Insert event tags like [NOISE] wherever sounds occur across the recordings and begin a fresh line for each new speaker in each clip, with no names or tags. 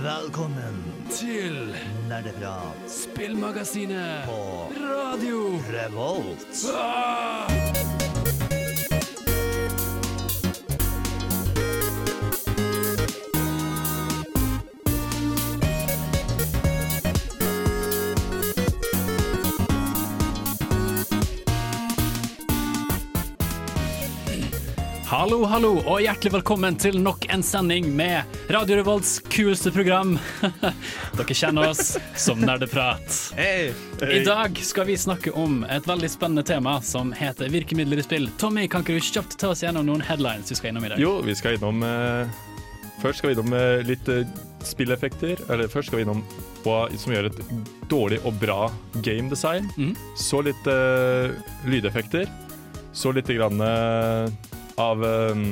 Velkommen
til
Nerdeprat
Spillmagasinet
på
Radio
Revolt.
ah! Hallo, hallo, og hjertelig velkommen til nok en sending med Radio Revolts kuleste program. [LAUGHS] Dere kjenner oss som Nerdeprat. I dag skal vi snakke om et veldig spennende tema som heter virkemidler i spill. Tommy, kan ikke du kjapt ta oss gjennom noen headlines vi skal innom i dag?
Jo, vi skal innom uh, Først skal vi innom uh, litt uh, spilleffekter. Eller først skal vi innom hva som gjør et dårlig og bra game design.
Mhm.
Så litt lydeffekter. Så litt grann av um,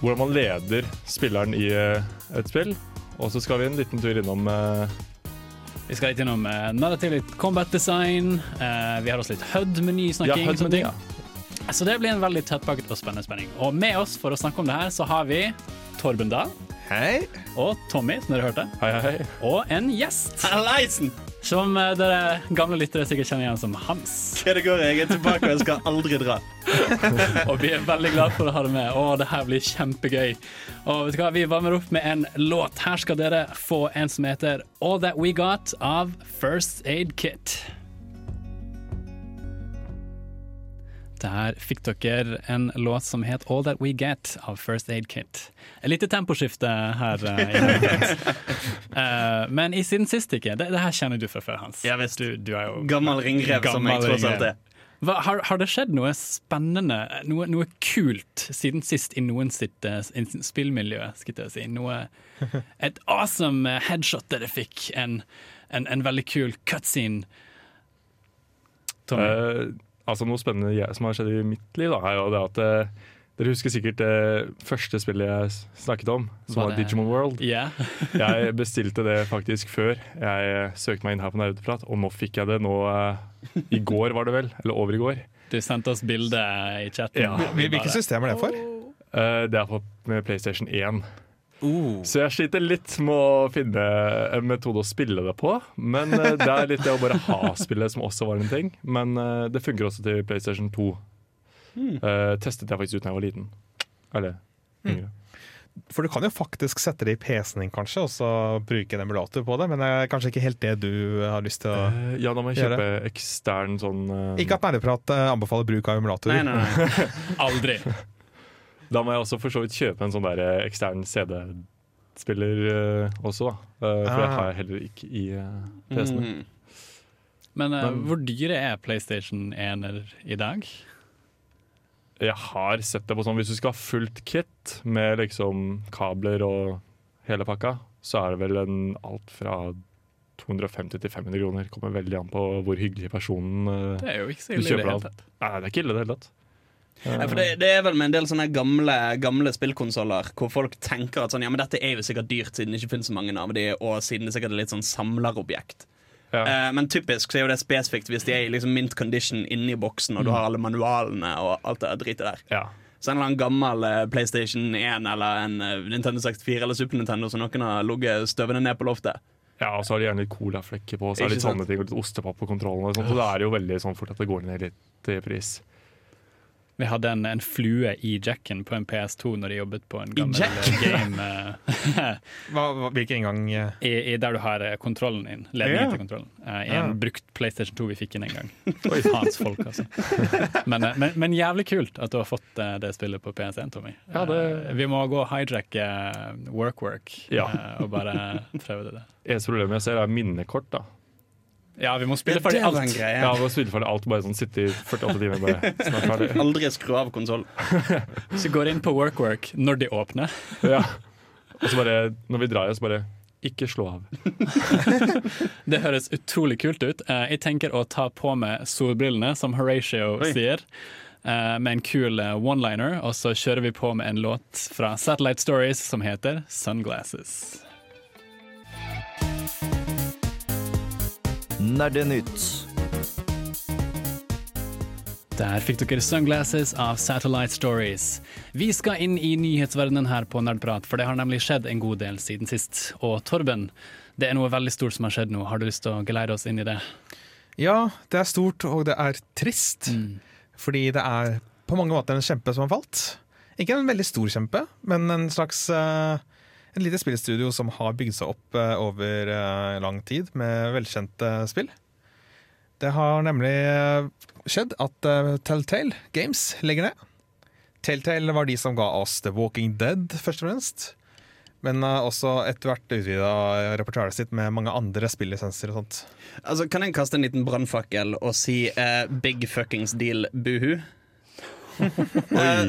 hvordan man leder spilleren i eh, et spill. Og så skal vi en liten tur innom uh,
Vi skal litt innom uh, narrativ, litt combat design. Uh, vi har også litt HUD-menysnakking.
Ja, HUD ja.
Så det blir en veldig tettpakket og spennende spenning. Og med oss for å snakke om det her, så har vi Torben Dahl
Hei.
og Tommy, som dere hørte,
Hei, hei.
og en gjest
Hallaisen!
Som eh, dere gamle lyttere sikkert kjenner igjen som Hans.
Hva det går? Jeg er tilbake og jeg skal aldri dra. [LAUGHS]
Og vi er veldig glad for å ha deg med. Å, det her blir kjempegøy. Og vet du hva, vi varmer opp med en låt. Her skal dere få en som heter All That We Got av First Aid Kit. Der fikk dere en låt som het All That We Get av First Aid Kit. Et lite temposkifte her. Uh, [LAUGHS] Eh, men i siden sist ikke. Det, det her kjenner du fra før, Hans.
Ja, visst.
Du, du er jo
Gammel ringrev som jeg tross alt er.
Hva, har, har det skjedd noe spennende, noe, noe kult siden sist i noen sitt eh, spillmiljø? Skal jeg si. Noe, [LAUGHS] et awesome headshot dere fikk, en, en, en veldig kul cutscene. Tommy?
Eh, altså Noe spennende som har skjedd i mitt liv, da, er jo det at eh, dere husker sikkert det første spillet jeg snakket om, som
Var
var, Digimon World.
Yeah. [LAUGHS]
Jeg bestilte det faktisk før jeg eh, søkte meg inn her på Nerdeprat, og nå fikk jeg det nå eh, i går, var det vel? Eller over i går.
Du sendte oss bilde i chatten.
Ja.
Hvilket system er det for?
Eh, det er på med PlayStation 1.
Oh.
Så jeg sliter litt med å finne en metode å spille det på. Men eh, det er litt det å bare ha spillet som også var en ting. Men eh, det funker også til PlayStation 2. Eh, testet jeg faktisk ut da jeg var liten. Eller yngre.
For du kan jo faktisk sette det i PC-en din, kanskje, og så bruke en emulator på det, men det er kanskje ikke helt det du har lyst til å
uh, ja, da må jeg
kjøpe
kjøpe ekstern sånn uh...
Ikke at Nerdeprat anbefaler bruk av emulatorer.
Nei, nei, nei. [LAUGHS]
Aldri.
Da må jeg også for så vidt kjøpe en sånn der eh, ekstern CD-spiller uh, også, da. Uh, for det
Ah.
har jeg heller ikke i uh, PC-en.
Mm.
Men, eh,
Men-
hvor dyre er PlayStation 1-er i dag?
Jeg har sett det på sånn Hvis du skal ha fullt kit med liksom kabler og hele pakka, så er det vel en alt fra 250 til 500 kroner. Kommer veldig an på hvor hyggelig personen eh,
Det er
Du
i det
kjøper
hele tatt.
Nei, det er ikke ille i det hele tatt.
Ja, for det, det er vel med en del sånne gamle, gamle spillkonsoller hvor folk tenker at sånn, ja, men dette er jo sikkert dyrt siden det ikke finnes så mange av de, og siden det sikkert er litt sånn samlerobjekt.
Ja.
Uh, men typisk så er jo det spesifikt hvis de er i liksom mint condition inni boksen, og du har alle manualene og alt det dritet der.
ja.
Så en eller annen gammel eh, PlayStation 1 eller en eh, Nintendo 64 eller Super Nintendo som noen har ligget støvende ned på loftet.
ja, og så har de gjerne litt colaflekker på, så er det litt sånne ting, og litt ostepap på kontrollen. Og sånt, så det er jo veldig sånn fort at det går ned litt i pris.
Vi hadde en, en flue i jacken på en PS2 når de jobbet på en gammel game. [LAUGHS] eh, [LAUGHS]
Hva, hva, hvilken inngang eh,
I, i der du har eh, kontrollen din. Ledningen
yeah.
til kontrollen. Uh, I
Ja.
en brukt PlayStation 2 vi fikk inn en gang. [LAUGHS] Oi, faens folk, altså. Men, eh, men, men jævlig kult at du har fått eh, det spillet på PS1, Tommy.
Ja, det-
uh, Vi må gå og hijacke WorkWork
Ja.
uh, og bare prøve det. der.
Eneste problemet jeg ser, er minnekort. da.
Ja, vi må spille ferdig
var en
alt.
greie.
Ja, må spille ferdig alt, bare sånn sitte i 48 timer, bare [LAUGHS] snart ferdig. [LAUGHS]
Aldri skru av konsoll. [LAUGHS]
Så går inn på WorkWork når de åpner.
Ja. Og så bare, når vi drar igjen, så bare ikke slå av.
Det høres utrolig kult ut. Eh, Jeg tenker å ta på meg solbrillene, som Horatio
Oi.
sier. eh, Med en kul eh, one-liner, og så kjører vi på med en låt fra Satellite Stories som heter 'Sunglasses'.
Nerdenytt.
Der fikk dere 'Sunglasses' av Satellite Stories. Vi skal inn i nyhetsverdenen her på Nerdprat, for det har nemlig skjedd en god del siden sist. Og Torben, det er noe veldig stort som har skjedd nå. Har du lyst til å geleide oss inn i det?
Ja, det er stort, og det er trist. Fordi det er på mange måter en kjempe som har falt. Ikke en veldig stor kjempe, men en slags eh, En lite spillstudio som har bygd seg opp eh, over eh, lang tid med velkjente spill. Det har nemlig eh, skjedd at eh, Telltale Games legger ned. Telltale var de som ga oss The Walking Dead, først og fremst. Men eh, også etter hvert utvida repertoaret sitt med mange andre spillisenser og sånt.
Altså, Kan jeg kaste en liten brannfakkel og si uh, big fuckings deal buhu? [LAUGHS]
uh,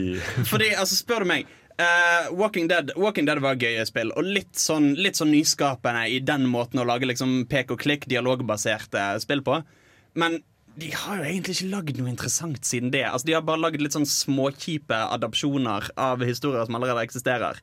Fordi, altså, spør du meg eh, Walking, Dead, Walking Dead var gøye spill, og litt sånn, litt sånn nyskapende i den måten å lage liksom pek og klikk, dialogbaserte spill på. Men de har jo egentlig ikke lagd noe interessant siden det. Altså, de har bare lagd litt sånn småkjipe adopsjoner av historier som allerede eksisterer.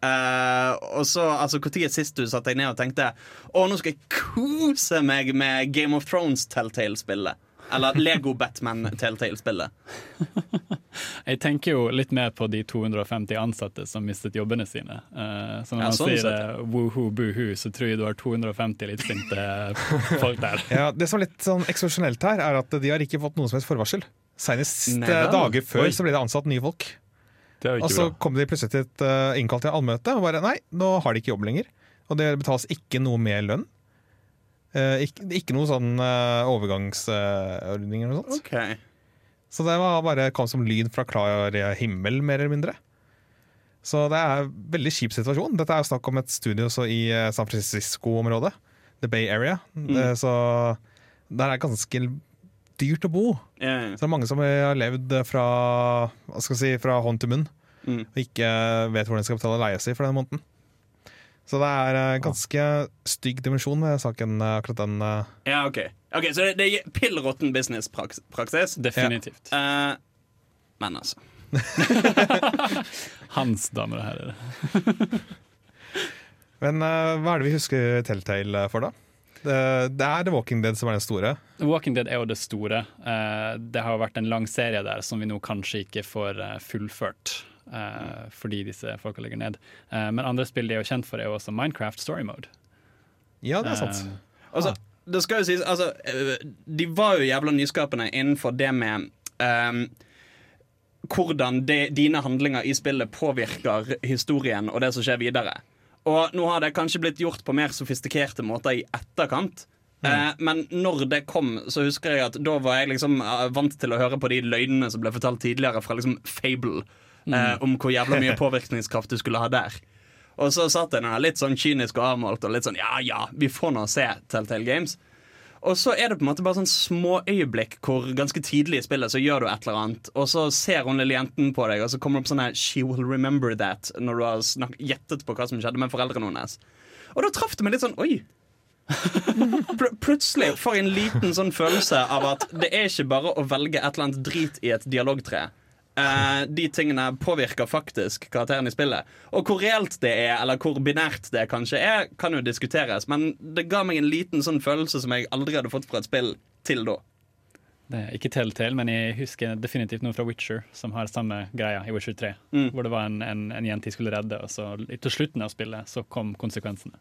Uh, og så, altså Når sist du satte deg ned og tenkte Å, nå skal jeg kose meg med Game of Thrones Telltale-spillet? Eller Lego Batman Telltale-spillet? [LAUGHS]
Jeg tenker jo litt mer på de 250 ansatte som mistet jobbene sine. Eh, så når
Ja,
man
sånn
sier
sett,
det, woohoo, boohoo, så tror jeg du har 250 litt sinte [LAUGHS] folk der.
Ja, Det som er litt sånn eksepsjonelt her, er at de har ikke fått noen som helst forvarsel. Senest eh, dager før
Oi.
så ble det ansatt nye folk.
Er
Og så
bra.
kom de plutselig til et uh, innkalt til allmøte og bare nei, nå har de ikke jobb lenger. Og det betales ikke noe mer lønn. Eh, ikke, ikke noe sånn uh, overgangsordninger eller noe sånt.
Okay.
Så det var bare kom som lyd fra klar himmel, mer eller mindre. Så det er en veldig kjip situasjon. Dette er jo snakk om et studio så i eh, San Francisco-området. The Bay Area. Det, så der er det ganske dyrt å bo.
Yeah.
Så det er mange som har levd fra, hva skal jeg si, fra hånd til munn,
Mm.
og ikke vet hvordan de skal betale leia si for den måneden. Så det er en ganske stygg dimensjon ved saken, eh, akkurat den. eh.
ja, ok. Ok, Så det, det er pill råtten business-praksis.
Definitivt.
Eh, men altså [LAUGHS]
Hans damer og herrer. [LAUGHS]
Men uh, hva er det vi husker Telltale for, da? Det, det er The Walking Dead som er den store.
The Walking Dead er jo det store. Eh, det har jo vært en lang serie der som vi nå kanskje ikke får eh, fullført. Eh, fordi disse folka ligger ned. Eh, men andre spill de er jo kjent for, er jo også Minecraft Story Mode.
Ja, det er sant.
Eh,
Altså, det skal jo sies altså, eh, De var jo jævla nyskapende innenfor det med um, hvordan de, dine handlinger i spillet påvirker historien og det som skjer videre. Og nå har det kanskje blitt gjort på mer sofistikerte måter i etterkant. Eh, men når det kom, så husker jeg at da var jeg liksom eh, vant til å høre på de løgnene som ble fortalt tidligere fra liksom Fable, eh, om hvor jævla mye [LAUGHS] påvirkningskraft du skulle ha der. Og så satt jeg der litt sånn kynisk og avmålt og litt sånn ja ja, vi får nå se Telltale Games. Og så er det på en måte bare sånn småøyeblikk hvor ganske tidlig i spillet så gjør du et eller annet, og så ser hun lille jenten på deg, og så kommer det opp sånn her She will remember that når du har gjettet på hva som skjedde med foreldrene hennes. Og da traff det meg litt sånn Oi! [LAUGHS] Pl plutselig får jeg en liten sånn følelse av at det er ikke bare å velge et eller annet drit i et dialogtre. Eh, de tingene påvirker faktisk karakteren i spillet. Og hvor reelt det er, eller hvor binært det kanskje er, kan jo diskuteres. Men det ga meg en liten sånn følelse som jeg aldri hadde fått fra et spill til da.
Det er ikke Telltale, men jeg husker definitivt noe fra Witcher som har samme greia i Witcher 3.
Mm.
Hvor det var en, en, en jente de skulle redde, og så til slutten av spillet så kom konsekvensene.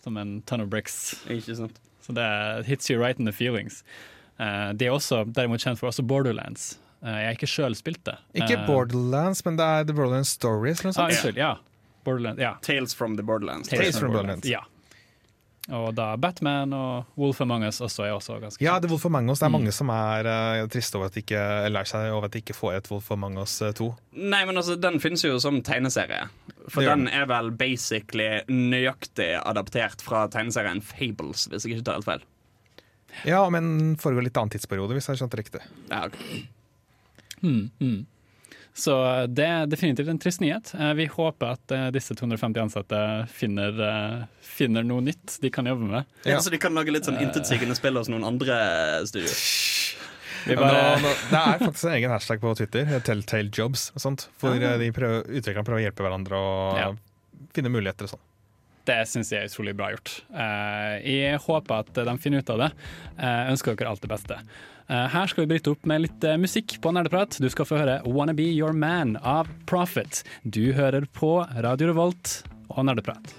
Som en ton of bricks.
Ikke sant?
Så det hits you right in the feelings. Uh, de er også derimot kjent for også Borderlands. Eh, jeg har ikke sjøl spilt det.
Ikke
Eh,
Borderlands, men det er The Borderlands Stories. Eller noe
Ah, unnskyld, ja. Borderlands, ja.
Tales from the Borderlands.
Tales from Borderlands.
Ja. Og da Batman og Wolf Among Us også er også ganske
Ja,
det
er Wolf Among Us. Det er mange som er uh, triste over at de ikke lærer seg over at de ikke får et Wolf Among Us eh, 2.
Nei, men altså, Den finnes jo som tegneserie. For den er vel basically nøyaktig adaptert fra tegneserien Fables, hvis jeg ikke tar helt feil.
Ja, men foregår litt annen tidsperiode, hvis jeg har skjønt det riktig.
Ja, ok.
Mm, mm. Så det er definitivt en trist nyhet. Eh, Vi håper at eh, disse 250 ansatte finner, eh, finner noe nytt de kan jobbe med.
Ja.
Ja.
Så de kan lage litt sånn intetsigende spill hos noen andre studioer.
Bare,
nå, nå, det er faktisk en egen hashtag på Twitter, eh, Telltale Jobs, og sånt, hvor
Ah.
eh, de prøver, utviklerne prøver å hjelpe hverandre og
Ja.
finne muligheter og sånn.
Det syns jeg er utrolig bra gjort. Eh, jeg håper at de finner ut av det. Jeg ønsker dere alt det beste. Her skal vi bryte opp med litt musikk på Nerdeprat. Du skal få høre 'Wanna Be Your Man' av Profit. Du hører på Radio Revolt og Nerdeprat.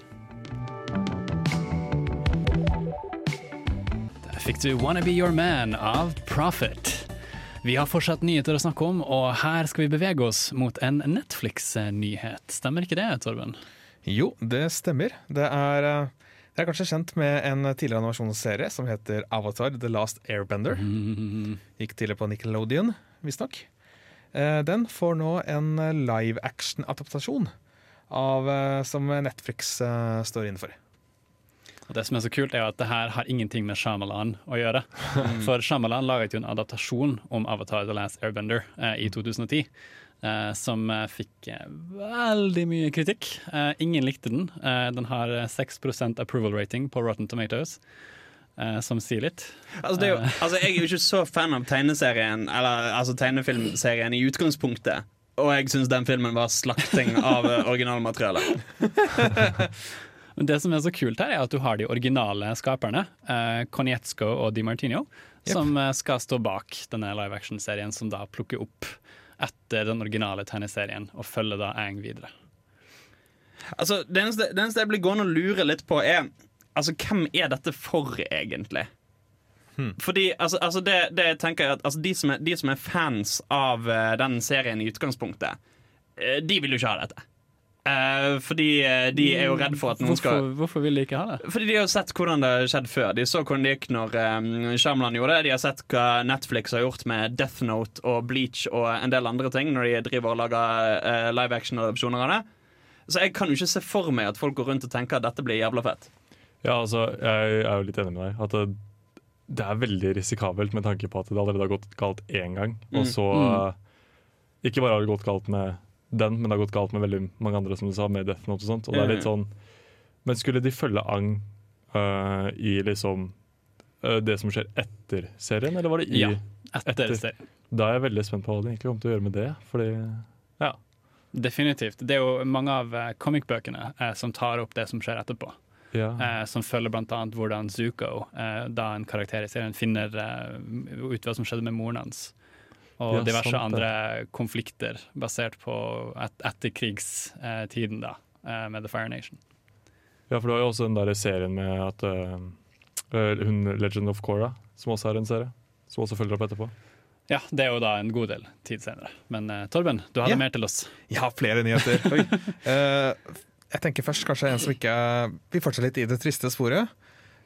Der fikk du 'Wanna Be Your Man' av Profit. Vi har fortsatt nyheter å snakke om, og her skal vi bevege oss mot en Netflix-nyhet. Stemmer ikke det, Torben?
Jo, det stemmer. Det er, eh, det er kanskje kjent med en tidligere animasjonsserie som heter Avatar The Last Airbender. [LAUGHS] Gikk tidligere på Nickelodeon, visstnok. Eh, den får nå en live action-adaptasjon eh, som Netflix står innenfor.
Og Det som er så kult, er at det her har ingenting med Shyamalan å gjøre. Mm. [LAUGHS] For Shyamalan laget jo en adaptasjon om Avatar The Last Airbender eh, i 2010. Eh, som fikk eh, veldig mye kritikk. Eh, ingen likte den. Eh, den har 6% approval rating på Rotten Tomatoes. som sier litt.
Altså, jo, altså, jeg er jo ikke så fan av tegneserien Eller altså, tegnefilmserien i utgangspunktet. Og jeg syns den filmen var slakting av originalmaterialet. [LAUGHS]
Det som er så kult her, er at du har de originale skaperne, eh, Konietzko og Di Martino, yep. som skal stå bak denne live action-serien, som da plukker opp etter den originale tegneserien og følger da Ang videre.
Altså, det eneste, det eneste jeg blir gående og lure litt på, er altså, hvem er dette for, egentlig? Hmm. Fordi altså, altså det, det, tenker jeg at altså, de, som er, de, som er, fans av uh, den serien i utgangspunktet, uh, de vil jo ikke ha dette. Uh, fordi uh, de er jo redd for at noen
hvorfor,
skal
Hvorfor vil de ikke ha det?
Fordi de har sett hvordan det har skjedd før. De så hvordan det gikk når um, Shyamalan gjorde det. De har sett hva Netflix har gjort med Death Note og Bleach og en del andre ting når de driver og lager uh, live action-adopsjoner av det. Så jeg kan jo ikke se for meg at folk går rundt og tenker at dette blir jævla fett.
Ja, altså, jeg er jo litt enig med deg. At det, det er veldig risikabelt med tanke på at det allerede har gått galt én gang. Og mm. så mm. Ikke bare har det gått galt med den, men det har gått galt med veldig mange andre, som du sa, med Death Note og sånt. Og det er litt sånn Men skulle de følge Ang uh, i liksom uh, det som skjer etter serien, eller var det i
Ja, etter, etter serien.
Da er jeg veldig spent på hva de egentlig kommer til å gjøre med det, fordi ja.
Definitivt. Det er jo mange av uh, comic-bøkene som tar opp det som skjer etterpå. Ja. Som følger bl.a. hvordan Zuko, da en karakter i serien, finner ut hva som skjedde med moren hans og ja, diverse sant, andre konflikter basert på et, etterkrigstiden da, eh, med The Fire Nation.
Ja, for du har jo også den der serien med at uh, hun Legend of Cora, som også er en serie, som også følger opp etterpå.
Ja, det er jo da en god del tid senere. Men uh, Torben, du hadde ja. mer til oss.
Jeg har flere nyheter. [LAUGHS] uh, jeg tenker først kanskje en som ikke Vi fortsetter litt i det triste sporet.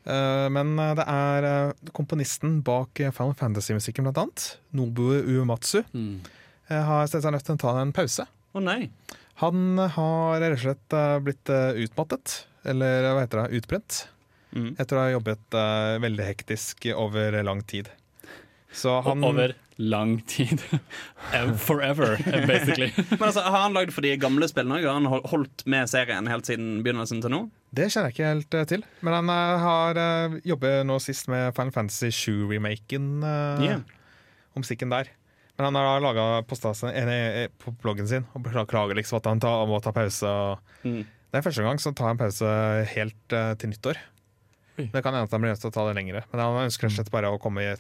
Eh, men eh, det er eh, komponisten bak Final Fantasy-musikken, blant annet. Nobu Uematsu. Mm. Har sett seg nødt til å ta en pause.
Å oh, nei.
Han har rett og slett blitt utmattet, eller hva heter det, utbrent. Mm. Etter å ha jobbet veldig hektisk over lang tid.
Han, over lang tid. [LAUGHS] Forever, basically. [LAUGHS]
Men altså, Har han lagd for de gamle spillene? Har han holdt med serien helt siden begynnelsen til nå?
Det kjenner jeg ikke helt uh, til. Men han uh, har uh, jobber nå sist med Final Fantasy 7-remaken. Uh, yeah. Om musikken der. Men han har laga posta på bloggen sin og beklager liksom at han tar, må ta pause. Mm. Det er første gang så tar han pause helt til nyttår. Oi. Det kan hende at han blir nødt til å ta det lengre. Men han ønsker rett og slett bare å komme i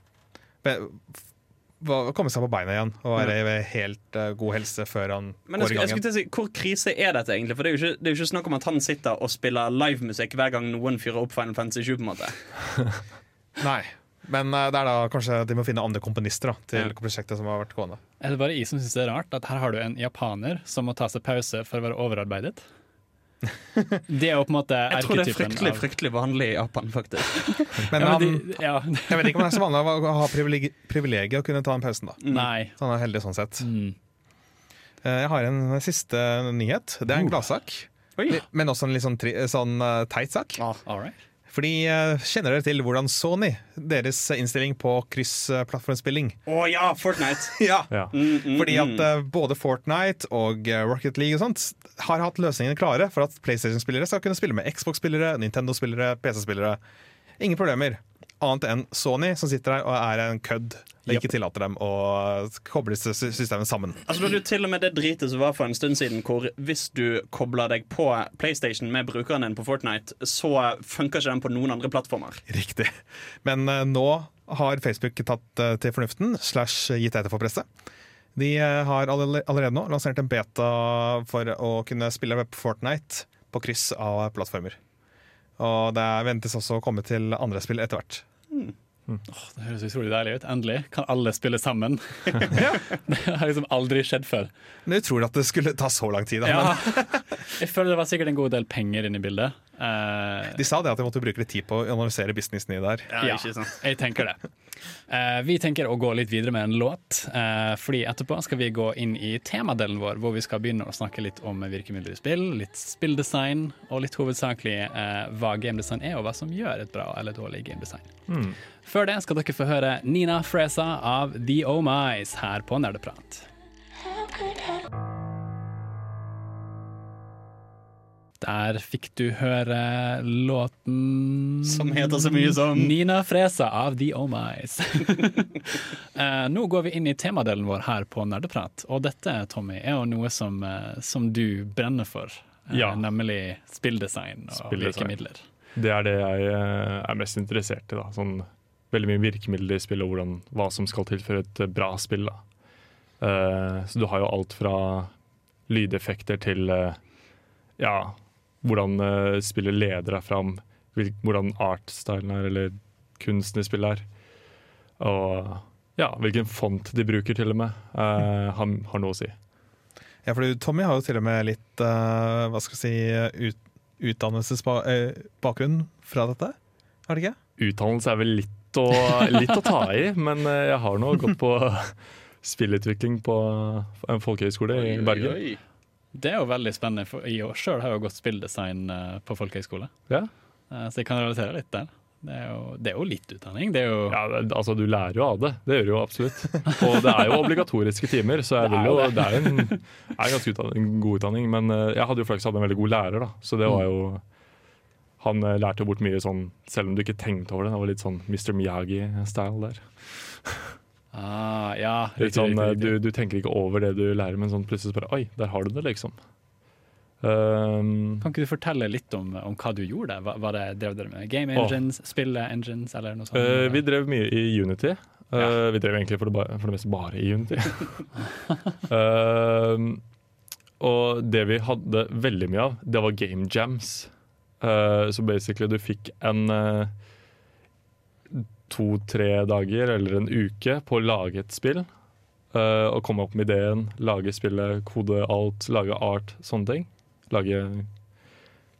komme seg på beina igjen og være i helt uh, god helse før han
Men går i gang igjen. Si, hvor krise er dette egentlig? For det er, jo ikke, det er jo ikke snakk om at han sitter og spiller livemusikk hver gang noen fyrer opp Final Fantasy 7. på en måte [LAUGHS]
Nei. Men uh, det er da kanskje de må finne andre komponister da, til ja. prosjektet som har vært gående.
Er det bare jeg som syns det er rart at her har du en japaner som må ta seg pause for å være overarbeidet? [LAUGHS] Det er jo på en måte
Jeg tror det er fryktelig av... fryktelig vanlig i Japan, faktisk. [LAUGHS]
Men, ja, men de, ja. [LAUGHS] jeg vet ikke om det er så vanlig å ha privilegiet å kunne ta den pausen. da
mm. Nei
Så han er heldig sånn sett. Mm. Eh, jeg har en siste nyhet. Det er en uh. Men også en litt sånn, sånn uh, teit sak.
Ah, right.
Fordi uh, Kjenner dere til hvordan Sony, deres innstilling på kryssplattformspilling
Å oh, ja, Fortnite! [LAUGHS]
ja. ja. Mm, mm, Fordi at uh, både Fortnite og uh, Rocket League og sånt har hatt løsningene klare for at PlayStation-spillere skal kunne spille med Xbox-spillere, Nintendo-spillere, PC-spillere. Ingen problemer. Annet enn Sony, som sitter her og er en kødd.
Yep.
ikke tillater dem å koble systemene sammen.
Altså, jo til og med det dritet som var for en stund siden, hvor hvis du kobler deg på PlayStation med brukeren din på Fortnite, så funker ikke den på noen andre plattformer.
Riktig. Men uh, nå har Facebook tatt uh, til fornuften, slash gitt etter for presset. De uh, har allerede nå lansert en beta for å kunne spille på Fortnite på kryss av plattformer. Og det ventes også å komme til andre spill etter hvert.
Det høres utrolig deilig ut. Endelig kan alle spille sammen. [LAUGHS] det har liksom aldri skjedd før.
Men Utrolig at det skulle ta så lang tid. Da.
Ja. [LAUGHS] Jeg føler det var sikkert en god del penger inne i bildet. Eh,
Men de sa det at de måtte bruke litt tid på å analysere businessen i det der.
Ja, jeg tenker det. Uh, vi tenker å gå litt videre med en låt, uh, fordi etterpå skal vi gå inn i temadelen vår, hvor vi skal begynne å snakke litt om virkemidler i spill, litt spilldesign, og litt hovedsakelig uh, hva gamedesign er, og hva som gjør et bra eller dårlig gamedesign. Før det skal dere få høre Nina Fresa av The Oh Mice her på Nerdeprat. Der fikk du høre låten
Som heter så mye som
Nina Fresa av The Oh Mice. [LAUGHS] Eh, nå går vi inn i temadelen vår her på Nerdeprat, og dette Tommy, er jo noe som, eh, som du brenner for. eh,
Ja.
Nemlig spilldesign og
Spilldesign.
virkemidler.
Det er det jeg er mest interessert i. da sånn, Veldig mye virkemidler i spillet, og hvordan, hva som skal til for et bra spill. da Eh, Så du har jo alt fra lydeffekter til ja, hvordan uh, spillet leder deg fram, hvil- hvordan artstylen er, eller kunsten i spillet er. Og ja, hvilken font de bruker, til og med, uh, har, har noe å si.
Ja, for Tommy har jo til og med litt uh, hva skal jeg si, ut, utdannelsesbakgrunn fra dette, har det ikke?
Utdannelse er vel litt å, litt å ta i, men jeg har nå gått på [LAUGHS] spillutvikling på en folkehøyskole i Bergen.
Det er jo veldig spennende, for jeg sjøl har jo gått spilldesign eh, på folkehøyskole,
Ja.
eh, så jeg kan relatere litt der. Det er jo, det er jo litt utdanning. Det jo
Ja, altså Du lærer jo av det, det gjør du jo absolutt. Og det er jo obligatoriske timer, så
Det er
jo, det er en, er en ganske utdanning, god utdanning. Men eh, jeg hadde jo flaks hadde en veldig god lærer, da. Så det var jo Han lærte jo bort mye sånn, selv om du ikke tenkte over det. Det var litt sånn Mr. Miyagi-style der.
Ah, Ja, riktig,
sånn,
riktig,
eh,
riktig.
du, du tenker ikke over det du lærer, men sånn plutselig bare Oi, der har du det, liksom. Um,
Kan ikke du fortelle litt om, om hva du gjorde? Hva, hva det, drev dere med game
engines,
engines, spille engines eller noe sånt?
Uh, vi drev mye i Unity. Uh,
Ja.
Vi drev egentlig for det, bare, for det meste bare i Unity. uh, [LAUGHS] og det vi hadde veldig mye av, det var game jams. Så basically du fikk en to-tre dager eller en uke på å lage et spill. Uh, og komme opp med ideen, lage spillet, kode alt, lage art, sånne ting. Lage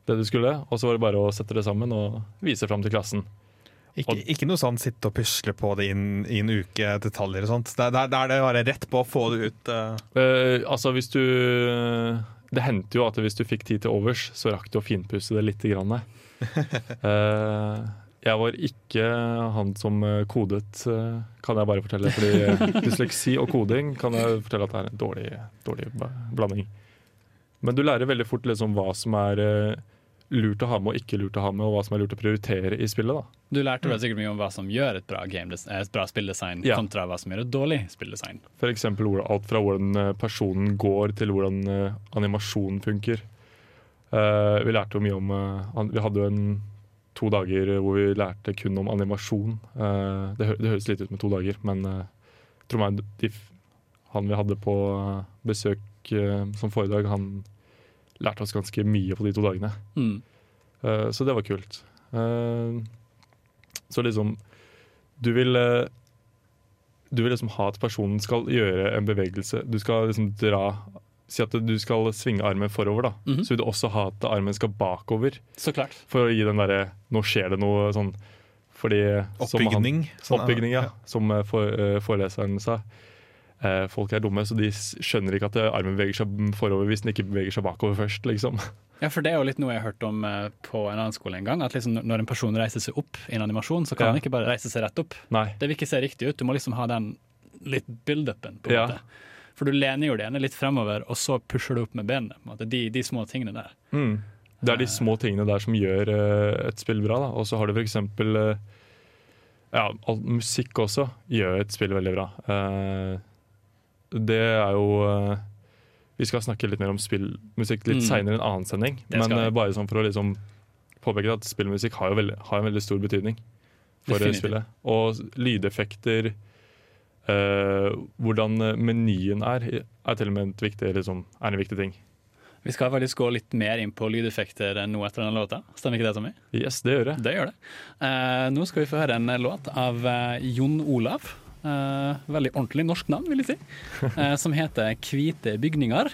det du skulle. Og så var det bare å sette det sammen og vise fram til klassen.
Ikke, ikke noe sånn sitte og pusle på det i en uke, detaljer og sånt. Der, det, det er det bare rett på å få det ut. Uh.
Uh, altså hvis du Det hendte jo at hvis du fikk tid til overs, så rakk du å finpusse det lite grann. [LAUGHS] Eh, jeg var ikke han som eh, kodet, eh, kan jeg bare fortelle. Fordi eh, dysleksi og koding kan jeg fortelle at det er en dårlig, dårlig blanding. Men du lærer veldig fort liksom hva som er lurt å ha med og ikke lurt å ha med, og hva som er lurt å prioritere i spillet. da.
Du lærte vel sikkert mye om hva som gjør et bra, game, et bra spilldesign,
Ja.
kontra hva som gjør et dårlig spilldesign.
For eksempel alt fra hvordan personen går til hvordan animasjonen funker. Eh, vi lærte jo mye om Vi hadde jo en to dager hvor vi lærte kun om animasjon. Eh, det, hø det høres litt ut med to dager, men uh, tror meg de, han vi hadde på eh, besøk eh, som foredrag, han lærte oss ganske mye på de to dagene.
Mm.
Eh, så det var kult. Eh, så liksom Du vil eh, Du vil liksom ha at personen skal gjøre en bevegelse. Du skal liksom dra Si at du skal svinge armen forover, da.
Mhm.
Så vil du også ha at armen skal bakover.
Så klart.
For å gi den derre Nå skjer det noe sånn Fordi som han-
Oppbygning. sånn,
ja.
ja.
Som eh, for, uh, foreleseren sa. Uh, folk er dumme, så de skjønner ikke at armen beveger seg forover hvis den ikke beveger seg bakover først. liksom. [LAUGHS]
Ja, for det er jo litt noe jeg har hørt om på en annen skole en gang. At liksom når en person reiser seg opp i en animasjon, så kan
Ja.
han ikke bare reise seg rett opp.
Nei.
Det vil ikke se riktig ut. Du må liksom ha den litt build-upen, på en
Ja.
måte. For du lener jo det ene litt fremover, og så pusher du opp med måte. De, de små tingene der.
Mm. Det er de små tingene der som gjør eh, et spill bra. Og så har du f.eks. Uh, ja, all, musikk også gjør et spill veldig bra. Eh, det er jo eh, Vi skal snakke litt mer om spillmusikk litt
Mm.
seinere i en annen sending, men
vi.
eh, bare sånn for å liksom påpeke at spillmusikk har veldig, har en veldig stor betydning for eh,
Definitivt.
spillet. Og lydeffekter eh, Hvordan menyen er, er til og med viktig, liksom, er en viktig ting.
Vi skal faktisk gå litt mer inn på lydeffekter nå etter denne låta. Stemmer ikke det, Tommy?
Yes, det gjør det.
Det gjør det. Uh, nå skal vi få høre en låt av uh, Jon Olav. Eh, veldig ordentlig norsk navn, vil jeg si. Eh, som heter 'Hvite bygninger'.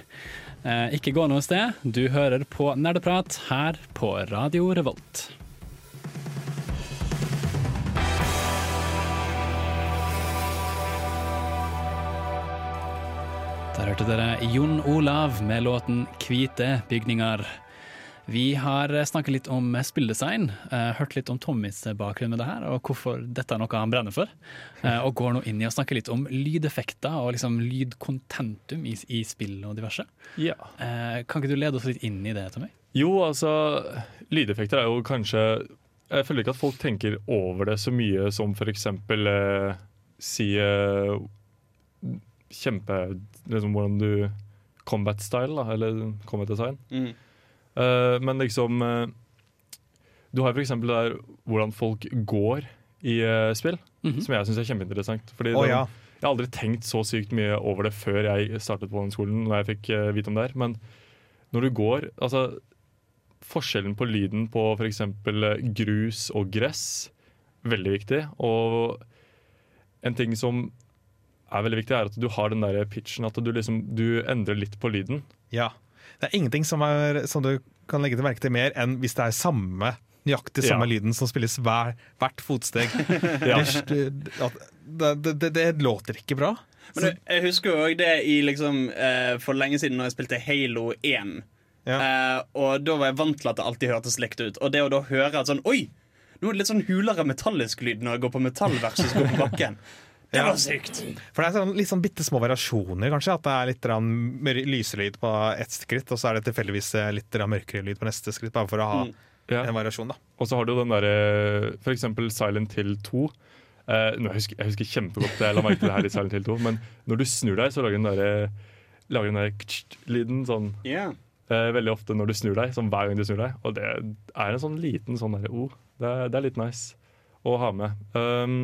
Eh, ikke gå noe sted. Du hører på Nerdeprat her på Radio Revolt. Der hørte dere Jon Olav med låten 'Hvite bygninger'. Vi har snakket litt om spilldesign, eh, hørt litt om Tommys bakgrunn med det her, og hvorfor dette er noe han brenner for. Eh, og går nå inn i å snakke litt om lydeffekter og liksom lydkontentum i, i spill og diverse.
Ja.
Eh, kan ikke du lede oss litt inn i det, Tommy?
Jo, altså Lydeffekter er jo kanskje Jeg føler ikke at folk tenker over det så mye som for eksempel eh, si eh, Kjempe liksom Hvordan du Combat style, da, eller combat design.
Mm.
Uh, men liksom uh, Du har eksempel der hvordan folk går i uh, spill,
Mhm.
som jeg syns er kjempeinteressant. Fordi
oh,
den,
ja.
jeg har aldri tenkt så sykt mye over det før jeg startet på den skolen, når jeg fikk vite om det her. Men når du går Altså, forskjellen på lyden på f.eks. grus og gress, veldig viktig. Og en ting som er veldig viktig, er at du har den der pitchen, at du liksom du endrer litt på lyden.
ja. Det er ingenting som, er, som du kan legge til merke til mer enn hvis det er samme nøyaktig samme
Ja.
lyden som spilles hver, hvert fotsteg. [LAUGHS]
Ja.
det, det, det, det låter ikke bra.
Men du, jeg husker jo også det i liksom eh, for lenge siden når jeg spilte Halo 1.
Ja.
Eh, og da var jeg vant til at det alltid hørtes likt ut. Og det å da høre at sånn Oi! Nå er det litt sånn hulere metallisk lyd når jeg går på metall versus går på bakken. [LAUGHS] Det var sykt.
For det er sånn, litt sånn bitte små variasjoner, kanskje. At det er litt grann mør- lyd på ett skritt, og så er det tilfeldigvis eh, litt mørkere lyd på neste skritt. Bare for å ha
Mm.
En variasjon, da.
Og så har du jo den derre For eksempel Silent Hill 2. Uh, nå, jeg, husker, jeg husker kjempegodt jeg la merke til det her i Silent Hill 2, men når du snur deg, så lager den derre Lager den der lyden sånn
yeah.
uh, veldig ofte når du snur deg, sånn hver gang du snur deg. Og det er en sånn liten sånn derre oh, det, er- det er litt nice å ha med. Um,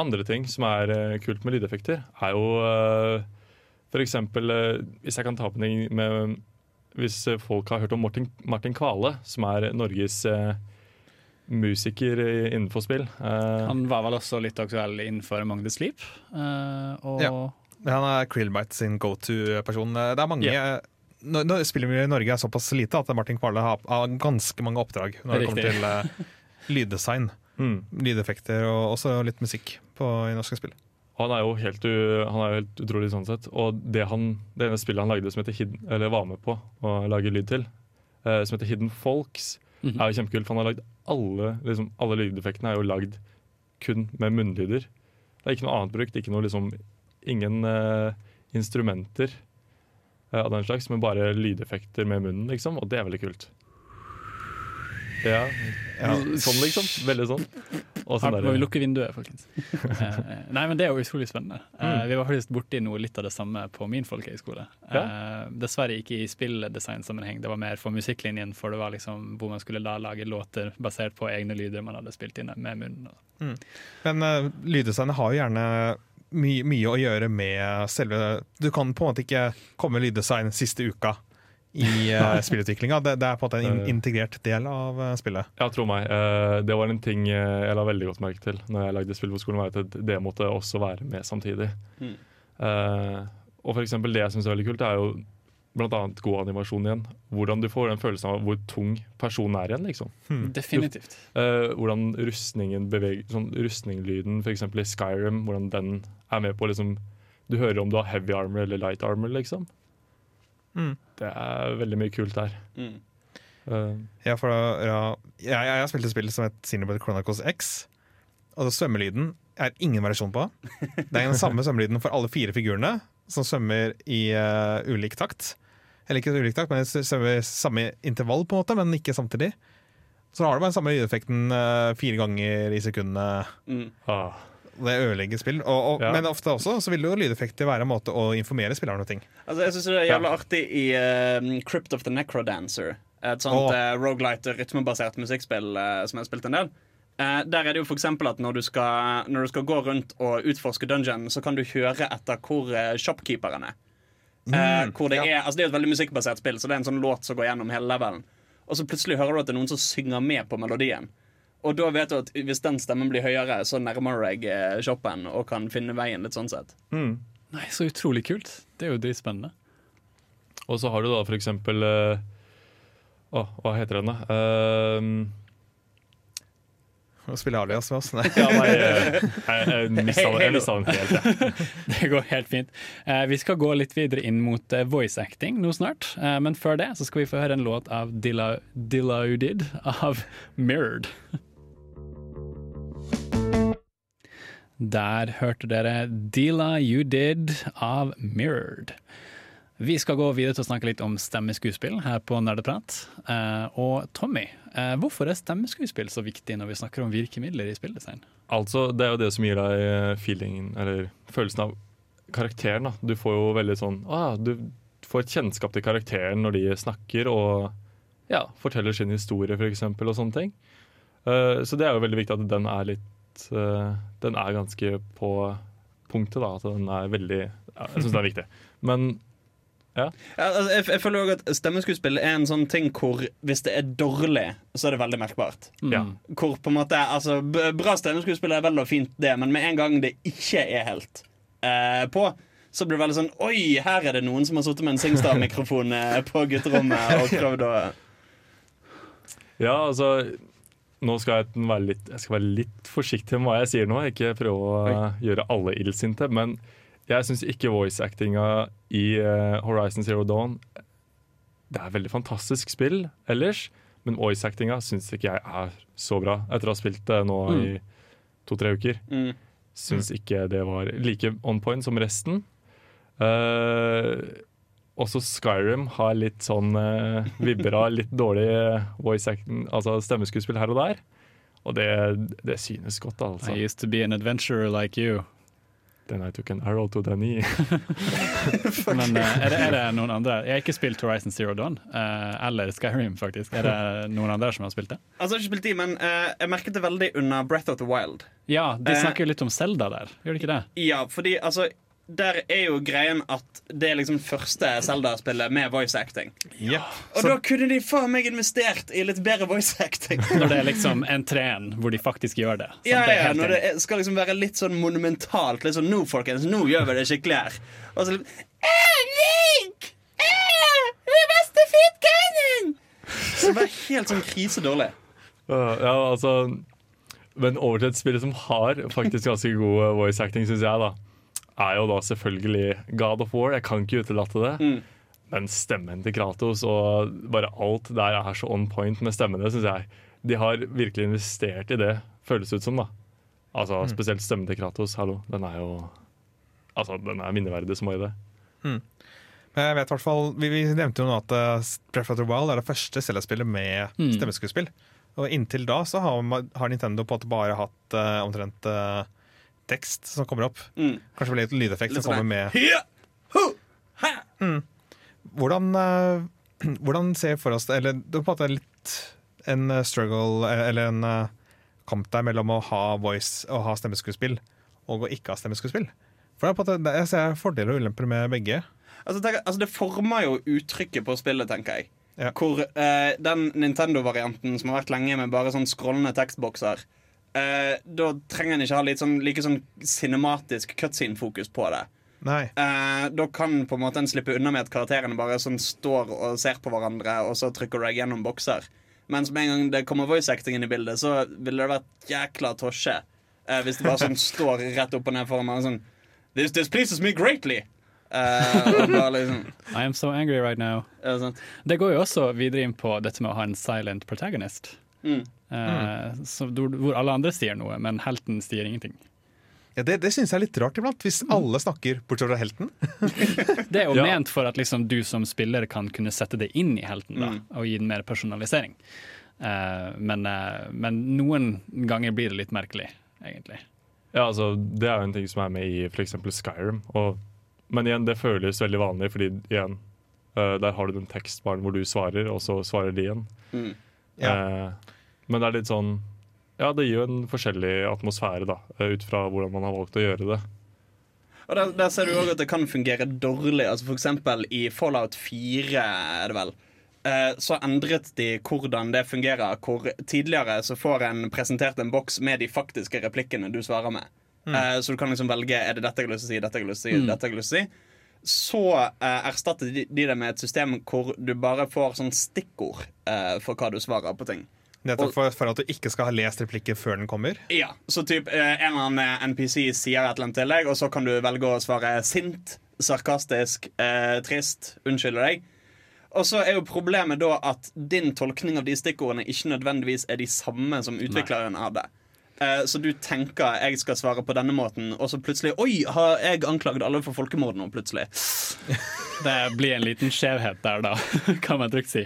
andre ting som er eh, kult med lydeffekter, er jo uh, for eksempel eh, Hvis jeg kan ta opp en ting med Hvis eh, folk har hørt om Martin, Martin Kvale, som er Norges eh, musiker innenfor spill. Eh,
Han var vel også litt aktuell innenfor Among the Sleep. eh, og
Ja. Han er Krillbite sin go to-person. Det er mange. Når, når Spillmiljøet i Norge er såpass lite at Martin Kvale har, har ganske mange oppdrag når det kommer til uh, lyddesign,
mm.
lydeffekter og også litt musikk på, i norske spill.
Han er jo helt, u, han er jo helt utrolig sånn sett. Og det, han, det ene spillet han lagde som heter Hidden, eller var med på å lage lyd til, eh, som heter Hidden Folks,
Mhm.
er jo kjempekult. For han har lagd alle, liksom, alle lydeffektene er jo lagd kun med munnlyder. Det er ikke noe annet brukt. Ikke noe, liksom, ingen eh, instrumenter eh, av den slags, men bare lydeffekter med munnen, liksom. Og det er veldig kult. Ja,
Ja.
sånn liksom. Veldig sånn. Og sånn
Her må vi
der-
lukke vinduet, folkens. Eh, nei, men Det er jo utrolig spennende. Eh,
Mm.
vi var faktisk borti noe litt av det samme på min folkehøyskole.
Ja.
Eh, dessverre ikke i spilldesignsammenheng, det var mer for musikklinjen, for det var liksom hvor man skulle da lage låter basert på egne lyder man hadde spilt inn med munnen.
Men uh, lyddesignet har jo gjerne my mye å gjøre med selve Du kan på en måte ikke komme med lyddesign siste uka i uh, [LAUGHS] spillutviklinga. Det, det er på en måte en in integrert del av eh, spillet.
Ja, tro meg. Uh, Det var en ting jeg la veldig godt merke til når jeg lagde spill på skolen, var at det måtte også være med samtidig.
Mm.
Uh, og for eksempel det jeg syns er veldig kult, er jo annet god animasjon igjen. Hvordan du får den følelsen av hvor tung personen er igjen, liksom. [LAUGHS]
Definitivt.
Uh, hvordan rustningen beveger sånn Rustninglyden, f.eks. i Skyrim, hvordan den er med på liksom Du hører om du har heavy armor eller light armor, liksom.
Mm.
Det er veldig mye kult der.
Mm.
Uh,
Ja, for da, ja, jeg, jeg har spilt et spill som heter Cineblade Chronicles X. Og svømmelyden er ingen variasjon på. Det er den samme [LAUGHS] svømmelyden for alle fire figurene, som svømmer i uh, ulik takt. Eller ikke ulik takt, men svømmer samme intervall, på en måte, men ikke samtidig. Så har du bare den samme lydeffekten uh, fire ganger i sekundet.
Mm.
Ah.
Det ødelegger spill. Og, og,
Ja.
Men ofte også så vil jo lydeffekter være en måte å informere spilleren om ting.
Altså, jeg syns det er jævla artig i uh, Crypt of the Necrodancer. Et sånt
oh.
uh, rogelight rytmebasert musikkspill uh, som jeg har spilt en del. Uh, der er det jo for at når du, skal, når du skal gå rundt og utforske dungeon, så kan du høre etter hvor uh, shopkeeperen er. Mm, hvor det, er altså det er et veldig musikkbasert spill, så det er en sånn låt som går gjennom hele levelen. Og så plutselig hører du at det er noen som synger med på melodien. Og da vet du at hvis den stemmen blir høyere, så nærmer du deg eh, shoppen og kan finne veien litt sånn sett.
Mm.
Nei, så utrolig kult. Det er jo dritspennende.
Og så har du da for eksempel uh, oh, hva heter den, da? Ehm,
Å spille alias med oss. Nei. [LAUGHS]
ja, nei, eh, jeg, jeg mista den, jeg helt. [LAUGHS] Ja.
Det går helt fint. Uh, vi skal gå litt videre inn mot voice acting nå snart. Men før det så skal vi få høre en låt av Dilla, Dilla av Mirrored. [LAUGHS] Der hørte dere 'Deala You Did av Mirrored. Vi skal gå videre til å snakke litt om stemmeskuespill her på Nerdeprat. Eh, og Tommy, eh, hvorfor er stemmeskuespill så viktig når vi snakker om virkemidler i spilldesign?
Altså, det er jo det som gir deg eh, feelingen, eller følelsen av karakteren. Da. Du får jo veldig sånn ah, Du får et kjennskap til karakteren når de snakker og ja, forteller sin historie, f.eks., og sånne ting. Så det er jo veldig viktig at den er litt eh, Den er ganske på punktet, da. At den er veldig ja, Jeg syns den er viktig. Men
Ja, altså, jeg, jeg føler også at Stemmeskuespill er en sånn ting hvor hvis det er dårlig, så er det veldig merkbart.
ja.
Hvor på en måte, altså Bra stemmeskuespill er vel og fint, det, men med en gang det ikke er helt eh, på, så blir det veldig sånn Oi, her er det noen som har sittet med en Singstar-mikrofon eh, på gutterommet og [LAUGHS] prøvd å
Ja, altså Nå skal jeg være litt, jeg skal være litt forsiktig med hva jeg sier nå. Ikke prøve å Oi. gjøre alle illsinte. Men jeg syns ikke voice-actinga i eh, Horizon Zero Dawn Det er et veldig fantastisk spill ellers, men voice-actinga syns ikke jeg er så bra. Etter å ha spilt det nå i to-tre uker.
mm.
Syns ikke det var like on point som resten. Eh, også Skyrim har litt sånn uh, vibber av litt dårlig eh, voice acting, altså stemmeskuespill her og der. Og det, det synes godt, altså.
I used to be an adventurer like you.
Then I took an arrow to the knee. [LAUGHS]
Men uh, er, det, er det noen andre Jeg har ikke spilt Horizon Zero Dawn, uh, eller Skyrim, faktisk. Er det noen andre som har spilt det?
Altså, jeg har ikke spilt de, men uh, jeg merket det veldig under Breath of the Wild.
Ja, de snakker jo litt om Zelda der, gjør de ikke det?
Ja, fordi altså der er jo greien at det er liksom første Zelda-spillet med voice acting.
Ja.
Og da kunne de faen meg investert i litt bedre voice acting. [LAUGHS]
Når det er liksom en treen hvor de faktisk gjør det. Sant?
Ja, ja, Når det skal liksom være litt sånn monumentalt. Litt sånn, nå folkens, nå gjør vi det skikkelig her. Og så litt «Eh, Link! Eh, vi er beste fitcannen! Så det var helt sånn krisedårlig.
Ja, altså Men over til et spill som har faktisk ganske god uh, voice acting, syns jeg, da. Er jo da selvfølgelig God of War. Jeg kan ikke utelate det.
Mm.
Men stemmen til Kratos og bare alt der er så on point med stemmene, syns jeg. De har virkelig investert i det, føles det ut som. da Altså Spesielt stemmen til Kratos. Hallo, den er jo Altså, den er minneverdig som bare det.
Men jeg vet hvertfall, hvert fall, vi, vi nevnte jo nå at uh, Breath of the Wild er det første Zelda-spillet med
Mm.
stemmeskuespill. Og inntil da så har, har Nintendo på en måte bare hatt uh, omtrent uh, tekst som kommer opp.
Mm.
Kanskje litt lydeffekt
Litt
som kommer
sånn
med.
Mm.
Hvordan, uh, [CLEARS THROAT] hvordan ser for oss det? Eller det er på en måte litt en uh, struggle, eh, eller en uh, kamp der mellom å ha voice og ha stemmeskuespill og å ikke ha stemmeskuespill. For det er på en måte, jeg ser fordeler og ulemper med begge.
Altså, tenk, altså Det former jo uttrykket på spillet, tenker jeg.
Ja.
Hvor uh, den Nintendo-varianten som har vært lenge med bare sånn skrollende tekstbokser eh, Da trenger en ikke ha litt sånn, like sånn cinematisk cutscene-fokus på det.
Nei.
Eh, da kan på en måte en slippe unna med at karakterene bare sånn står og ser på hverandre, og så trykker du gjennom bokser. Mens med en gang det kommer voice acting inn i bildet, så ville det vært jækla tosje. Eh, hvis det bare sånn [LAUGHS] står rett opp og ned foran meg sånn This displeases me greatly. Uh, liksom [LAUGHS]
I am so angry right now.
ja, sant.
Det går jo også videre inn på dette med å ha en silent protagonist.
Mm.
Eh, så, hvor hvor alle andre sier noe, men helten sier ingenting.
Ja, det det syns jeg er litt rart iblant, hvis alle snakker bortsett fra helten. [LAUGHS]
Det er jo
Ja.
ment for at liksom du som spiller kan kunne sette det inn i helten da,
Mm.
og gi den mer personalisering. Uh, men, uh, men noen ganger blir det litt merkelig, egentlig.
Ja, altså, Det er jo en ting som er med i f.eks. Skyrim. Og, men igjen, det føles veldig vanlig, fordi igjen, uh, der har du den tekstbaren hvor du svarer, og så svarer de igjen.
Mm.
Ja.
Men det er litt sånn Ja, det gir jo en forskjellig atmosfære, da, uh, ut fra hvordan man har valgt å gjøre det.
Og der, der ser du òg at det kan fungere dårlig. Altså For eksempel i Fallout 4, er det vel. Så endret de hvordan det fungerer. Hvor Tidligere så får en presentert en boks med de faktiske replikkene du svarer med. Mm. Så du kan liksom velge er det dette jeg har lyst til å si, dette jeg har lyst til å si, mm. dette jeg har lyst til å si. Så uh, erstatter de, de det med et system hvor du bare får sånn stikkord uh, for hva du svarer på ting.
Nettopp for, for, at du ikke skal ha lest replikken før den kommer?
Ja, så typ eh, en eller annen NPC sier et eller annet til deg, og så kan du velge å svare sint, sarkastisk, eh, trist, unnskylde deg. Og så er jo problemet da at din tolkning av de stikkordene ikke nødvendigvis er de samme som utvikleren hadde. Uh, så du tenker jeg skal svare på denne måten, og så plutselig Oi, har jeg anklaget alle for folkemord nå, plutselig? [LAUGHS]
Det blir en liten skjevhet der, da, [LAUGHS] kan man trygt si.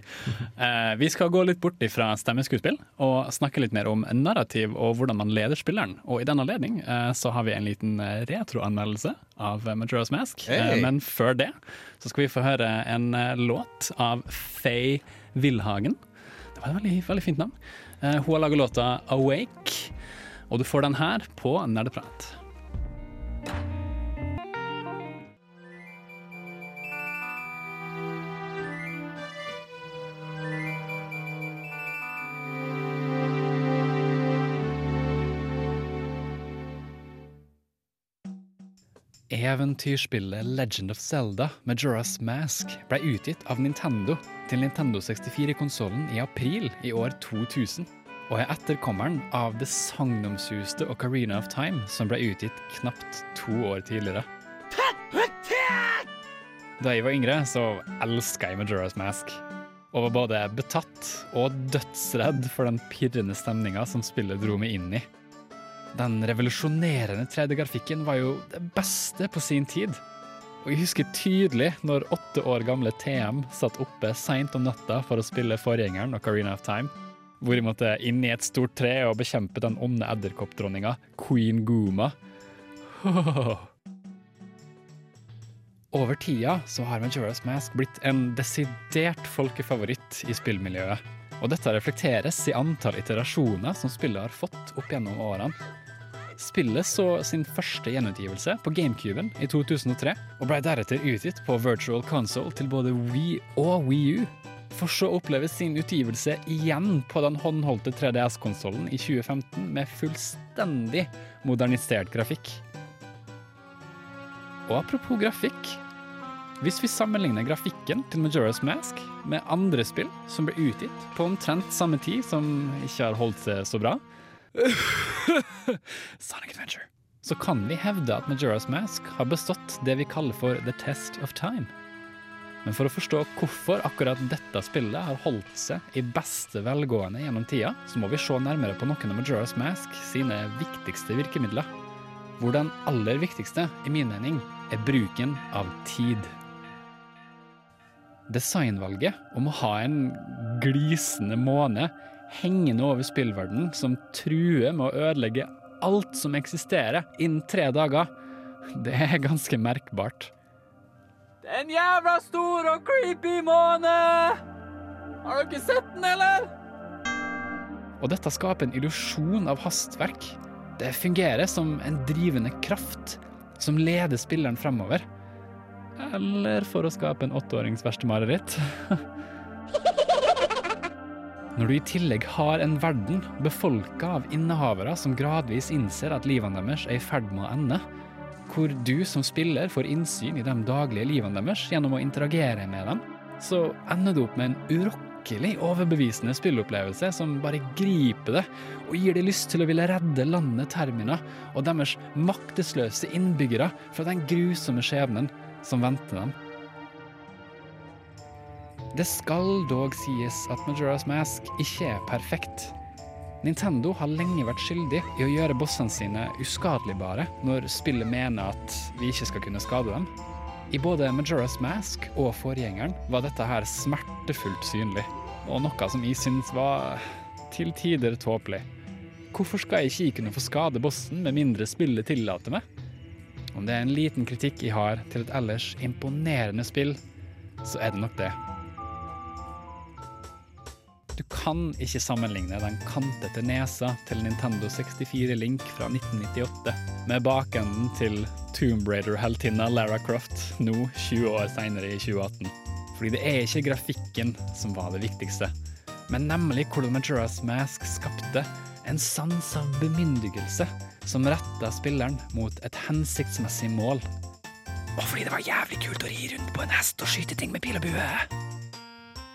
Uh, vi skal gå litt bort fra stemmeskuespill og snakke litt mer om narrativ og hvordan man leder spilleren. Og i den anledning uh, så har vi en liten retroanmeldelse av Majora's Mask. Hey. men før det så skal vi få høre en låt av Faye Wilhagen. Det var et veldig, veldig fint navn. hun har laget låta 'Awake'. Og du får den her på Nerdeprat. Eventyrspillet Legend of Zelda Majora's Mask ble utgitt av Nintendo til Nintendo 64-konsollen i april i år 2000 og er etterkommeren av det sagnomsuste Ocarina of Time, som ble utgitt knapt to år tidligere. Da jeg var yngre, så elska jeg Majora's Mask. Og var både betatt og dødsredd for den pirrende stemninga som spillet dro meg inn i. Den revolusjonerende 3D-grafikken var jo det beste på sin tid. Og jeg husker tydelig når åtte år gamle TM satt oppe seint om natta for å spille forgjengeren Ocarina of Time hvor de måtte inn i et stort tre og bekjempe den onde edderkoppdronninga, queen Guma. [LAUGHS] Over tida så har Majora's Mask blitt en desidert folkefavoritt i spillmiljøet. Og dette reflekteres i antall iterasjoner som spillet har fått opp gjennom årene. Spillet så sin første gjenutgivelse på GameCuben i 2003, og ble deretter utgitt på Virtual Console til både Wii og Wii U for så å oppleve sin utgivelse igjen på den håndholdte 3DS-konsollen i 2015 med fullstendig modernisert grafikk. Og apropos grafikk. Hvis vi sammenligner grafikken til Majora's Mask med andre spill som ble utgitt på omtrent samme tid, som ikke har holdt seg så bra [LAUGHS] Sonic Adventure. Så kan vi hevde at Majora's Mask har bestått det vi kaller for the test of time. Men for å forstå hvorfor akkurat dette spillet har holdt seg i beste velgående gjennom tida, så må vi se nærmere på noen av Majora's Mask sine viktigste virkemidler. Hvor den aller viktigste, i min mening, er bruken av tid. Designvalget om å ha en glisende måne hengende over spillverdenen som truer med å ødelegge alt som eksisterer innen tre dager, det er ganske merkbart. En jævla stor og creepy måne! Har dere sett den, eller? Og dette skaper en illusjon av hastverk. Det fungerer som en drivende kraft som leder spilleren fremover. Eller for å skape en åtteårings verste mareritt. [LAUGHS] Når du i tillegg har en verden befolka av innehavere som gradvis innser at livene deres er i ferd med å ende, hvor du som spiller får innsyn i de daglige livene deres gjennom å interagere med dem, så ender du opp med en urokkelig overbevisende spillopplevelse som bare griper det og gir deg lyst til å ville redde landet Termina og deres maktesløse innbyggere fra den grusomme skjebnen som venter dem. Det skal dog sies at Majora's Mask ikke er perfekt. Nintendo har lenge vært skyldig i å gjøre bossene sine uskadeligbare når spillet mener at vi ikke skal kunne skade dem. I både Majora's Mask og forgjengeren var dette her smertefullt synlig, og noe som jeg syns var til tider tåpelig. Hvorfor skal jeg ikke kunne få skade bossen med mindre spillet tillater meg? Om det er en liten kritikk jeg har til et ellers imponerende spill, så er det nok det. Du kan ikke sammenligne den kantete nesa til Nintendo 64 Link fra 1998 med bakenden til Tomb Raider-heltinna Lara Croft nå 20 år seinere i 2018. Fordi det er ikke grafikken som var det viktigste, men nemlig hvordan Majora's Mask skapte en sans av bemyndigelse som retta spilleren mot et hensiktsmessig mål. Og fordi det var jævlig kult å ri rundt på en hest og skyte ting med pil og bue.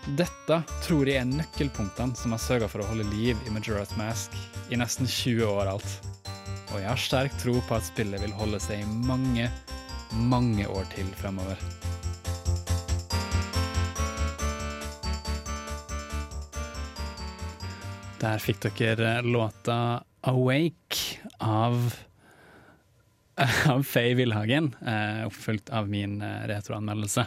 Dette tror jeg er nøkkelpunktene som har sørga for å holde liv i Majora's Mask i nesten 20 år alt. Og jeg har sterk tro på at spillet vil holde seg i mange, mange år til fremover. Der fikk dere låta 'Awake' av [LAUGHS] av Faye Villhagen, eh, oppfulgt av min eh, retroanmeldelse.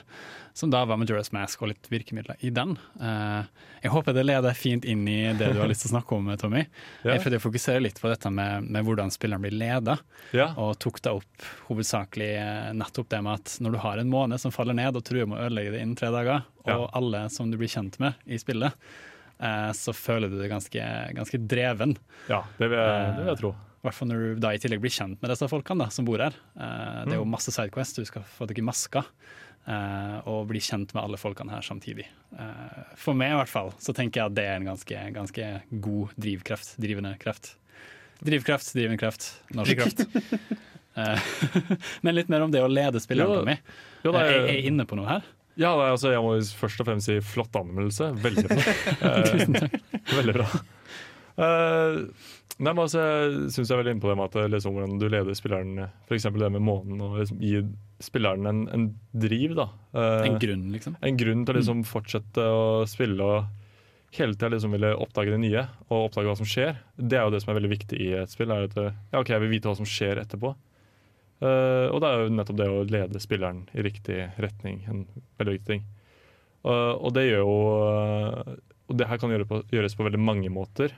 Som da var Majora's Mask og litt virkemidler i den. Eh, jeg håper det leder fint inn i det du har lyst til å snakke om, Tommy. [LAUGHS]
Ja.
Jeg prøvde å fokusere litt på dette med, med hvordan spilleren blir leda,
Ja.
og tok da opp hovedsakelig eh, nettopp det med at når du har en måne som faller ned og truer med å ødelegge det innen tre dager, og
Ja.
alle som du blir kjent med i spillet, eh, så føler du deg ganske, ganske dreven.
ja, det vil jeg, det vil jeg tro.
I hvert fall når du da i tillegg blir kjent med disse folkene da, som bor her. Uh, det er jo masse Sidequest, du skal få deg masker. Eh, og bli kjent med alle folkene her samtidig. Eh, for meg i hvert fall, så tenker jeg at det er en ganske, ganske god drivkraft. Drivende kraft. Drivkraft, drivende kraft, norsk kraft. Eh, [LAUGHS] Men litt mer om det å lede spilleren, mi.
Jo,
da,
er-
jeg er inne på noe her.
Ja, nei, altså, jeg må først og fremst si flott anmeldelse. Veldig flott. [LAUGHS] Eh, [LAUGHS] veldig bra. Eh, nei, men altså, jeg syns jeg er veldig inne på det med at liksom, hvordan du leder spilleren F.eks. det med månen, og liksom, gi spilleren en, en driv. da. Eh,
En grunn, liksom.
en grunn til å liksom, fortsette å spille og hele tida liksom ville oppdage det nye og oppdage hva som skjer. Det er jo det som er veldig viktig i et spill. er at ja, ok, Jeg vil vite hva som skjer etterpå. Eh, og det er jo nettopp det å lede spilleren i riktig retning en veldig viktig ting. Eh, og det gjør jo eh, Og det her kan gjøre på, gjøres på veldig mange måter.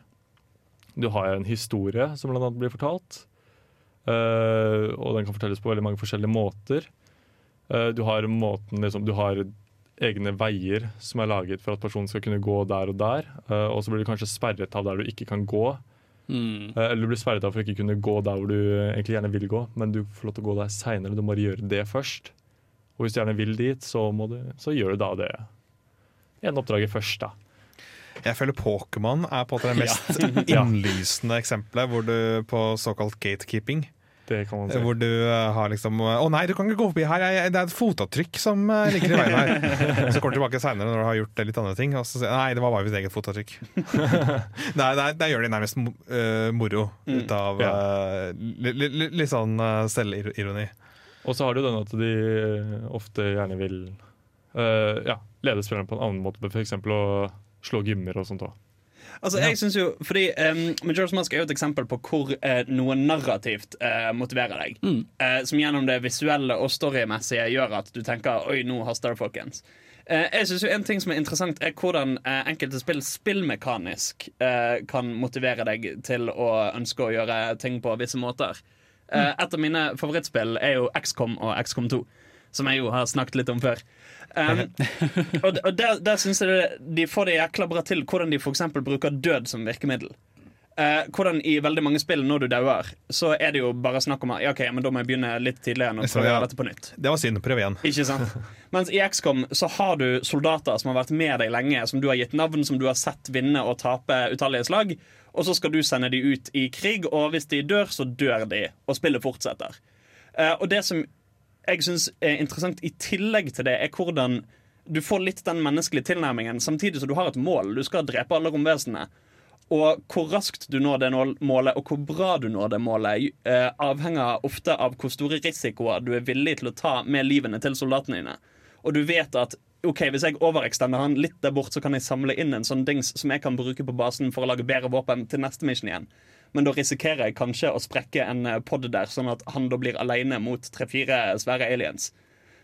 Du har en historie som blant annet blir fortalt. Uh, og den kan fortelles på veldig mange forskjellige måter. Uh, du har måten liksom, Du har egne veier som er laget for at personen skal kunne gå der og der. Uh, og så blir du kanskje sperret av der du ikke kan gå.
Mm.
Eller du blir sperret av for å ikke kunne gå der hvor du egentlig gjerne vil gå, men du får lov til å gå der seinere. Du må bare gjøre det først. Og hvis du gjerne vil dit, så, du, så gjør du da det ene oppdraget først, da.
Jeg føler Pokémon er på det [LAUGHS] mest [LAUGHS] innlysende eksempelet hvor du på såkalt gatekeeping.
Det kan man si.
Hvor du eh, har liksom Å nei, du kan ikke gå forbi her, det er et fotavtrykk som eh, ligger i veien her. [LAUGHS] Så kommer du tilbake seinere når du har gjort litt andre ting, og så sier nei, det var bare mitt eget fotavtrykk. nei, nei, det gjør de nærmest eh, moro ut av
Ja.
li, li, li, litt sånn uh, selvironi.
Og så har du den at de ofte gjerne vil uh, ja, lede spilleren på en annen måte, f.eks. å slå gymmer og sånt òg.
Altså, jeg synes jo, fordi um, Majora's Mask er jo et eksempel på hvor uh, noe narrativt uh, motiverer deg. Eh, som gjennom det visuelle og storymessige gjør at du tenker Oi, nå haster det, folkens. Eh, jeg synes jo En ting som er interessant, er hvordan enkelte spill spillmekanisk eh, kan motivere deg til å ønske å gjøre ting på visse måter. Eh, et av mine favorittspill er jo XCOM og XCOM 2, som jeg jo har snakket litt om før. Um, [LAUGHS] og og der, der synes jeg det, de får det jækla bra til hvordan de eksempel bruker død som virkemiddel. Uh, hvordan i veldig mange spill når du dauer, så er det jo bare snakk om ja, ok, men da må jeg begynne litt tidligere
Så,
prøve å
ja.
dette på nytt.
Det var synd. Prøv igjen. [LAUGHS]
Ikke sant? Mens i XCOM så har du soldater som har vært med deg lenge, som du har gitt navn, som du har sett vinne og tape utallige slag. Og så skal du sende de ut i krig, og hvis de dør, så dør de, og spillet fortsetter. Uh, og det som jeg syns er interessant i tillegg til det, er hvordan du får litt den menneskelige tilnærmingen, samtidig som du har et mål. Du skal drepe alle romvesenene. Og hvor raskt du når det målet, og hvor bra du når det målet, eh, avhenger ofte av hvor store risikoer du er villig til å ta med livene til soldatene dine. Og du vet at ok, hvis jeg overekstender han litt der bort, så kan jeg samle inn en sånn dings som jeg kan bruke på basen for å lage bedre våpen til neste mission igjen. Men da risikerer jeg kanskje å sprekke en eh, pod der, sånn at han da blir aleine mot tre-fire svære aliens.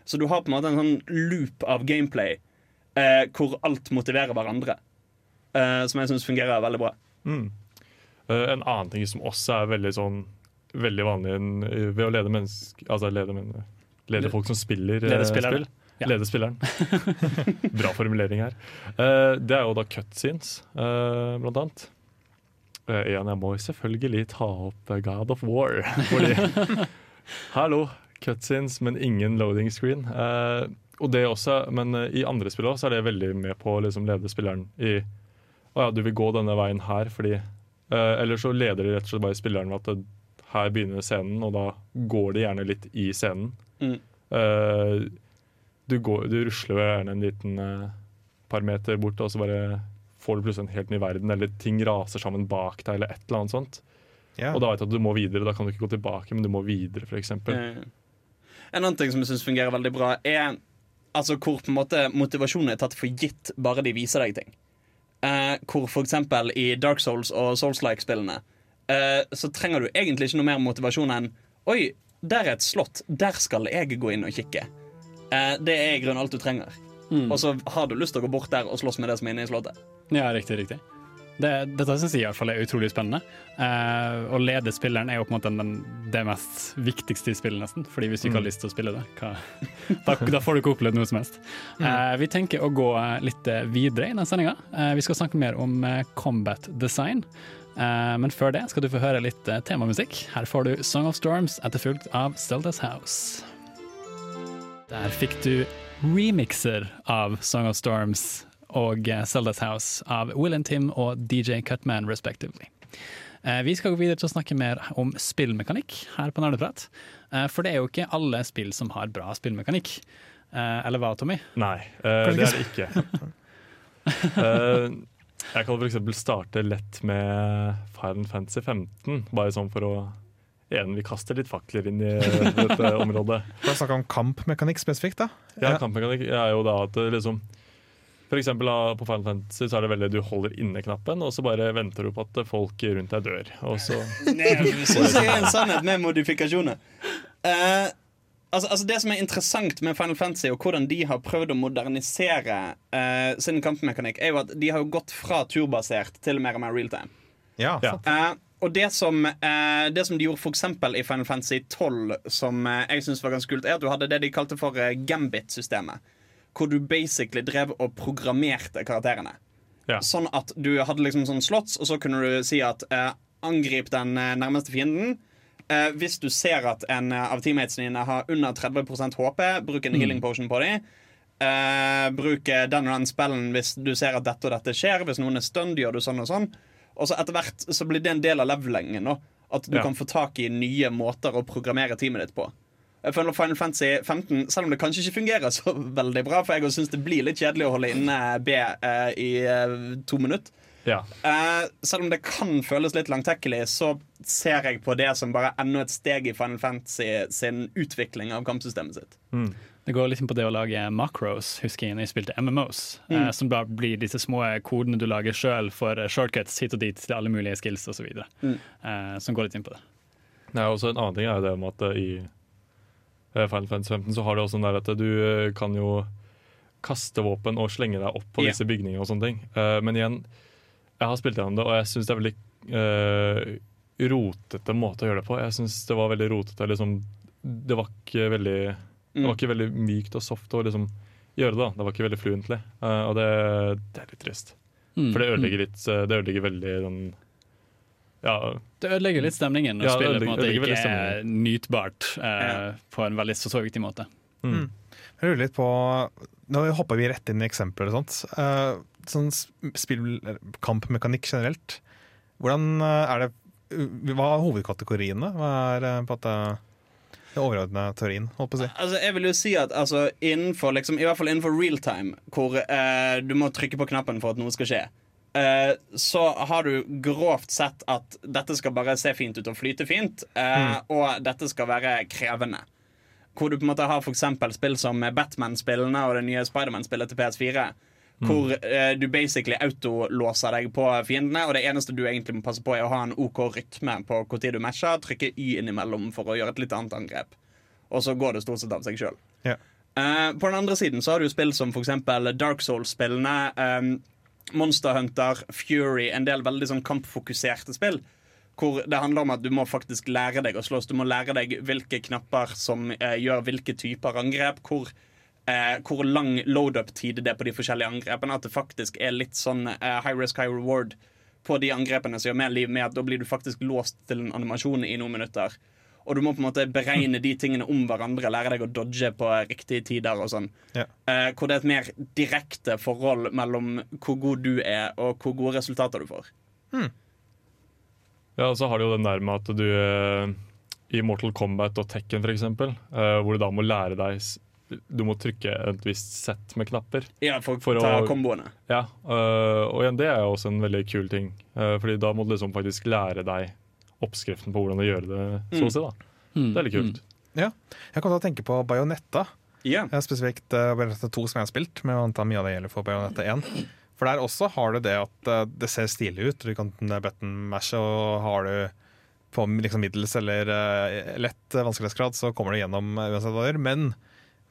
Så du har på en måte en sånn loop av gameplay eh, hvor alt motiverer hverandre. Eh, som jeg syns fungerer veldig bra.
Mm. Eh, en annen ting som også er veldig sånn Veldig vanlig ved å lede mennesker Altså lede, men, lede folk som spiller eh, spill.
Ja.
Lede spilleren. [LAUGHS] Bra formulering her. Uh, det er jo da cutscenes, uh, blant annet. Uh, igjen, jeg må selvfølgelig ta opp eh, God of War. [LAUGHS] Fordi [LAUGHS] Hallo, cutscenes, men ingen loading screen. Uh, og det også, Men eh, i andre spill også, så er det veldig med på å liksom lede spilleren i Å ja, du vil gå denne veien her fordi uh, Eller så leder de rett og slett bare spilleren ved at det, her begynner scenen, og da går det gjerne litt i scenen.
Mm.
Uh, du, går, du rusler gjerne en liten eh, par meter bort, og så bare får du plutselig en helt ny verden, eller ting raser sammen bak deg, eller et eller annet sånt.
Ja.
Og da vet du at du må videre. Da kan du ikke gå tilbake, men du må videre, f.eks.
En annen ting som jeg syns fungerer veldig bra, er altså hvor på en måte motivasjonen er tatt for gitt bare de viser deg ting. Eh, hvor eksempel i Dark Souls og Souls-like-spillene eh, så trenger du egentlig ikke noe mer motivasjon enn Oi, der er et slott. Der skal jeg gå inn og kikke. Eh, det er i grunnen alt du trenger.
Mm.
Og så har du lyst til å gå bort der og slåss med det som er inne i slottet.
Ja, riktig, riktig. Det, dette syns jeg i hvert fall er utrolig spennende. Uh, å lede spilleren er jo på en måte den, det mest viktigste i spillet, nesten. Fordi hvis du ikke har lyst til å spille det, hva, [LAUGHS] da, da får du ikke opplevd noe som helst. Uh, vi tenker å gå litt eh, videre i den sendinga. Uh, vi skal snakke mer om combat design. Men før det skal du få høre litt temamusikk. Her får du Song of Storms etterfulgt av Steldas House. Der fikk du remixer av Song of Storms og Seldas House av Will and Tim og DJ Cutman respectively. Eh, Vi skal gå videre til å snakke mer om spillmekanikk her på Nerdeprat. Eh, For det er jo ikke alle spill som har bra spillmekanikk. Eh, Eller hva, Tommy?
Nei, uh, det er det ikke. uh, [LAUGHS] jeg kan f.eks. starte lett med Final Fantasy 15, bare sånn for å Igjen, vi kaster litt fakler inn i dette området.
Du har snakke om kampmekanikk spesifikt, da.
Ja, Kampmekanikk er jo da at liksom For eksempel på Final Fantasy så er det veldig du holder inne knappen, og så bare venter du på at folk rundt deg dør. Og så
Det syns jeg er en sannhet med modifikasjoner. Uh, altså, altså Det som er interessant med Final Fantasy, og hvordan de har prøvd å modernisere uh, sin kampmekanikk, er jo at de har jo gått fra turbasert til mer og mer realtime.
Ja,
Ja.
Eh, og det som, eh, det som de gjorde for eksempel i Final Fantasy 12, som eh, jeg synes var ganske kult, er at du hadde det de kalte for Gambit-systemet. Hvor du basically drev og programmerte karakterene.
Ja.
Sånn at du hadde liksom sånn slotts, og så kunne du si at eh, angrip den eh, nærmeste fienden. Eh, hvis du ser at en eh, av teammatesene dine har under 30% HP, bruk en healing potion på dem. Eh, bruk eh, den og den spellen hvis du ser at dette og dette skjer. Hvis noen er stunned, gjør du sånn og sånn. Og så etter hvert så blir det en del av levelingen. At du
Ja.
kan få tak i nye måter å programmere teamet ditt på. Føler Final Fantasy 15, selv om det kanskje ikke fungerer så [LAUGHS] veldig bra, for jeg syns det blir litt kjedelig å holde inne B eh, i eh, to minutter.
ja.
Eh, selv om det kan føles litt langtekkelig, så ser jeg på det som bare enda et steg i Final Fantasy sin utvikling av kampsystemet sitt.
Det går inn på det å lage macros, husker jeg når jeg spilte MMOs. Eh, som da blir disse små kodene du lager sjøl for eh, shortcuts hit og dit til alle mulige skills osv.
Mm.
Eh, som går litt inn på det.
Nei, også En annen ting er jo det med at eh, i eh, Final Fantasy 15 så har du også den der at du eh, kan jo kaste våpen og slenge deg opp på
yeah.
disse bygningene og sånne ting. Uh, Men igjen, jeg har spilt gjennom det, og jeg syns det er veldig uh, rotete måte å gjøre det på. Jeg syns det var veldig rotete. Liksom, det var ikke veldig Det var ikke veldig mykt og soft å liksom gjøre det. da Det var ikke veldig fluently, uh, og det, det er litt trist.
Mm.
For det ødelegger litt eh, Det ødelegger veldig sånn Ja,
Det ødelegger litt stemningen når
Ja,
spillet på en måte ikke er nytbart eh, på en veldig så, så viktig måte.
mm.
Jeg lurer litt på Nå hopper vi rett inn i eksempler og sånt. Uh, sånn spillkampmekanikk generelt. Hvordan eh, er det Hva er hovedkategoriene? Hva er eh, på at det overordnede teorien? Holdt på å si.
Altså, jeg vil jo si at altså, innenfor, liksom, I hvert fall innenfor real time, hvor eh, du må trykke på knappen for at noe skal skje, eh, så har du grovt sett at dette skal bare se fint ut og flyte fint, eh, og dette skal være krevende. Hvor du på en måte har eksempel spill som Batman-spillene og det nye Spiderman-spillet til PS4. Hvor eh, du basically autolåser deg på fiendene, og det eneste du egentlig må passe på, er å ha en OK rytme på når du matcher, trykke Y innimellom for å gjøre et litt annet angrep. Og så går det stort sett av seg sjøl.
Yeah.
Eh, på den andre siden så har du spill som eksempel Dark Souls-spillene. eh, Monster Hunter, Fury, en del veldig sånn kampfokuserte spill. Hvor det handler om at du må faktisk lære deg å slåss. Du må lære deg hvilke knapper som eh, gjør hvilke typer angrep. Hvor, eh, hvor lang load-up-tid det er på de forskjellige angrepene. At det faktisk er litt sånn eh, high risk, high reward på de angrepene som gjør mer liv med at da blir du faktisk låst til en animasjon i noen minutter. Og du må på en måte beregne de tingene om hverandre, lære deg å dodge på riktige tider og sånn.
Ja.
Eh, hvor det er et mer direkte forhold mellom hvor god du er, og hvor gode resultater du får.
Ja, og så har du jo den der med at du eh, i Mortal Kombat og Tekken for eksempel, eh, hvor du da må lære deg Du må trykke et visst sett med knapper.
Ja, for,
For
å ta komboene.
Ja, øh, og igjen, det er jo også en veldig kul ting. øh, fordi da må du liksom faktisk lære deg oppskriften på hvordan å gjøre det, så å si. da.
Mm.
Det er litt kult.
Ja. Jeg kom til å tenke på Bajonetta.
Ja.
Ja, spesifikt uh, Bayonetta 2 som jeg har spilt, men jeg antar mye av det gjelder for Bajonetta 1. For der også har du det at eh, det ser stilig ut. Du kan button mashe, og har du på liksom middels eller eh, lett eh, vanskelighetsgrad, så kommer du gjennom eh, uansett hva du gjør. Men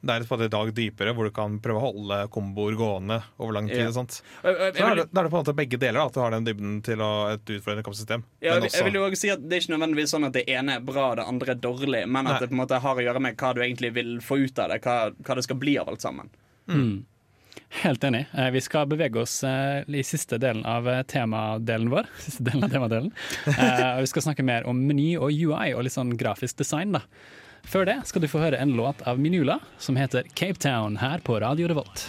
det er et dag dypere, hvor du kan prøve å holde komboer gående over lang tid.
Ja.
Så da er, det, er det på en måte begge deler, at du har den dybden til å, et utfordrende kampsystem.
Ja, jeg, jeg vil jo også si at Det er ikke nødvendigvis sånn at det ene er bra og det andre er dårlig, men at
Nei.
det på en måte har å gjøre med hva du egentlig vil få ut av det. Hva, hva det skal bli av alt sammen.
Helt enig. Eh, Vi skal bevege oss eh, i siste delen av eh, temadelen vår. [LAUGHS] Siste delen av temadelen. Eh, Vi skal snakke mer om meny og UI og litt sånn grafisk design. da. Før det skal du få høre en låt av Minula som heter Cape Town her på Radio Revolt.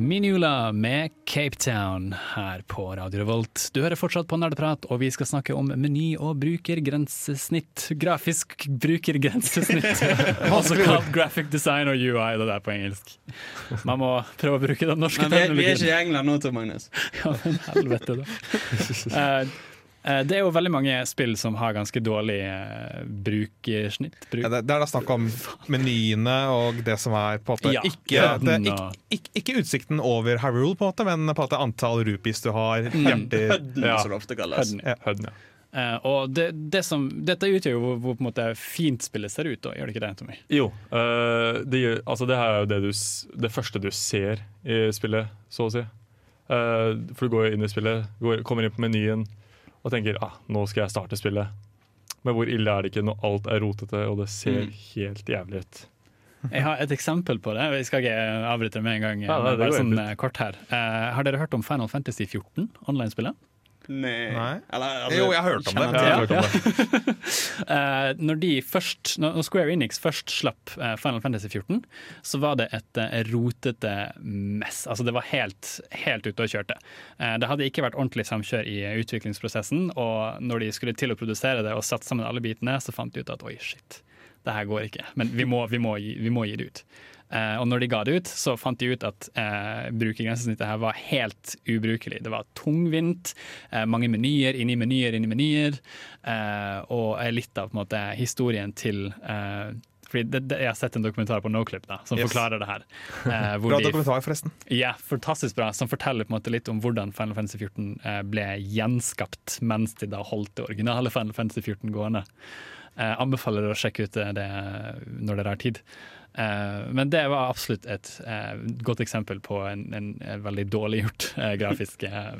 Minula med Cape Town her på Radio Revolt. Du hører fortsatt på Nerdeprat, og vi skal snakke om meny og brukergrensesnitt. Grafisk brukergrensesnitt. [LAUGHS] altså kalt graphic design og UI, det der på engelsk. Man må prøve å bruke den norske
Men vi, er-
terminologien.
ikke i England nå, Tor Magnus.
Ja, men helvete, da. Uh, [LAUGHS] det er jo veldig mange spill som har ganske dårlig eh, brukersnitt. Bruk.
ja, det, det er da snakk om menyene og det som er på en måte
Ja,
ikke, det, ikke, ikke, ikke utsikten over Hyrule, på en måte, men på en måte antall rupees du har.
Mm.
Hjerter
Hødden,
Ja.
som det ofte kalles.
Hødden,
Ja.
Hødden, ja.
Eh, og det, det som, dette utgjør jo hvor, hvor på en måte fint spillet ser ut, da, gjør det ikke det, Tommy?
Jo, uh, det, gjør- altså det her er jo det, du, det første du ser i spillet, så å si. Uh, for du går inn i spillet, går, kommer inn på menyen og tenker ah, nå skal jeg starte spillet. Men hvor ille er det ikke når alt er rotete og det ser
Mm.
helt jævlig ut?
Jeg har et eksempel på det. Vi skal ikke avbryte med en gang.
Ja, det, det
bare sånn eh, kort her. Uh, har dere hørt om Final Fantasy 14, online-spillet?
Nei.
Nei.
Eller, altså,
Jo, jeg har hørt om det. Hørt om det.
uh, [LAUGHS] når, de først, når Square Enix først slapp eh, Final Fantasy 14, så var det et eh, rotete mess. Altså Det var helt, helt ute og kjørte. Uh, det hadde ikke vært ordentlig samkjør i utviklingsprosessen, og når de skulle til å produsere det og satte sammen alle bitene, så fant de ut at oi, shit, det her går ikke. Men vi må, vi må, gi, vi må gi det ut. Eh, og når de ga det ut, så fant de ut at eh, brukergrensesnittet her var helt ubrukelig. Det var tungvint, eh, mange menyer inni menyer inni menyer, eh, og litt av måte, historien til eh, fordi det, det, Jeg har sett en dokumentar på Noclip da, som
Yes.
forklarer det her. Eh, [LAUGHS]
Bra
de-
dokumentar, forresten.
ja, fantastisk bra. Som forteller på en måte litt om hvordan Final Fantasy 14 eh, ble gjenskapt mens de da holdt det originale Final Fantasy 14 gående. Eh, anbefaler å sjekke ut det når dere har tid. Eh, men det var absolutt et eh, godt eksempel på en, en, en veldig dårlig gjort eh, grafisk eh,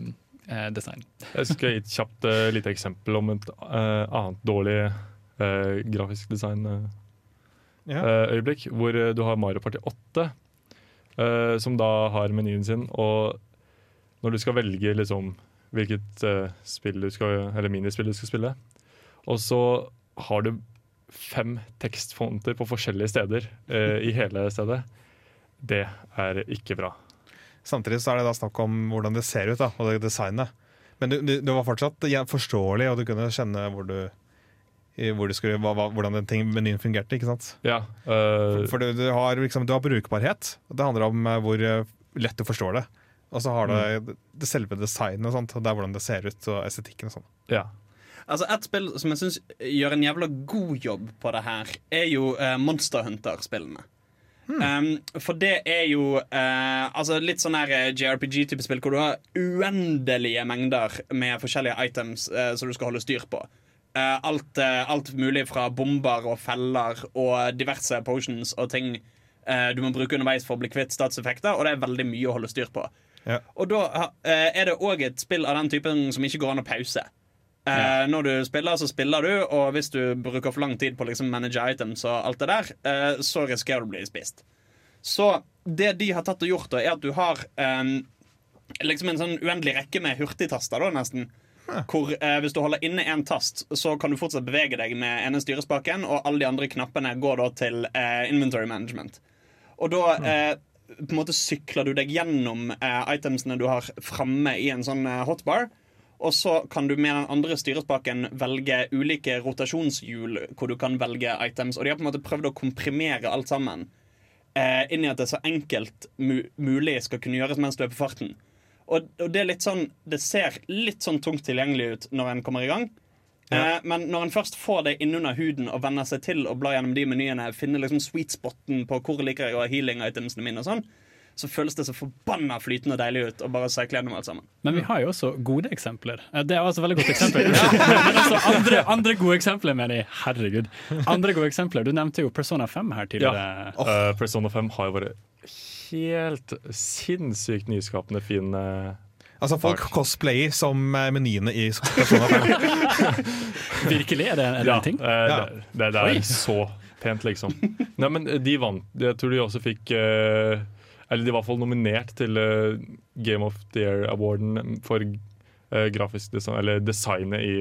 eh, design.
Jeg skal gi et kjapt lite eksempel om et eh, annet dårlig eh, grafisk design-øyeblikk.
Ja.
hvor eh, du har Mario Party 8, eh, som da har menyen sin. Og når du skal velge liksom, hvilket eh, spill du skal, eller minispill du skal spille, og så har du fem tekstfonter på forskjellige steder uh, i hele stedet, det er ikke bra.
Samtidig så er det da snakk om hvordan det ser ut, da, og det designet. Men det, var fortsatt forståelig, og du kunne kjenne hvor du, hvor du skulle, hva, hvordan den ting, menyen fungerte. ikke sant?
Ja, uh,
For du, du, har, liksom, du har brukbarhet. Det handler om eh, hvor lett du forstår det. Og så har det, det selve designet og sånt, og det er hvordan det ser ut, og estetikken og sånn.
ja.
Altså Et spill som jeg syns gjør en jævla god jobb på det her, er jo uh, Monster Hunter-spillene. Um, for det er jo uh, altså litt sånn her eh, JRPG-type spill hvor du har uendelige mengder med forskjellige items uh, som du skal holde styr på. Alt, alt mulig fra bomber og feller og diverse potions og ting du må bruke underveis for å bli kvitt statseffekter, og det er veldig mye å holde styr på.
Ja.
Og da er det òg et spill av den typen som ikke går an å pause. Eh, Når du spiller, så spiller du, og hvis du bruker for lang tid på å liksom manage items, og alt det der, eh, så risikerer du å bli spist. Så det de har tatt og gjort, da, er at du har um, liksom en sånn uendelig rekke med hurtigtaster, da, nesten. Hvor eh, Hvis du holder inne én tast, så kan du fortsatt bevege deg med ene styrespaken, og alle de andre knappene går da til eh, inventory management. Og da eh, på en måte sykler du deg gjennom eh, itemsene du har framme i en sånn hotbar. Og så kan du med den andre styrespaken velge ulike rotasjonshjul hvor du kan velge items. Og de har på en måte prøvd å komprimere alt sammen eh, inn i at det så enkelt mu mulig skal kunne gjøres mens du er på farten. Og, og det er sånn Det ser litt sånn tungt tilgjengelig ut når en kommer i gang. Eh, men når en først får det innunder huden og venner seg til å bla gjennom de menyene, finne liksom sweet spoten på hvor liker jeg å ha healing-itemsene mine, og sånn, så føles det så forbanna flytende og deilig ut å bare seile gjennom alt sammen.
Men vi har jo også gode eksempler. Eh, Det er altså veldig godt eksempel. [LAUGHS] [LAUGHS] Men altså andre, andre gode eksempler, mener jeg. Herregud. Andre gode eksempler. Du nevnte jo Persona 5 her tidligere.
Eh, Persona 5 har jo vært helt sinnssykt nyskapende fin eh,
Altså Folk cosplayer som menyene i Persona 5. [LAUGHS]
Virkelig? Er det, er det
Ja,
en ting?
eh,
Ja.
det, det, det
Oi.
er så pent, liksom. Nei, men de vant. Jeg tror de også fikk eh, Eller de var i hvert fall nominert til eh, Game of the Year-awarden for eh, grafisk design, eller designet i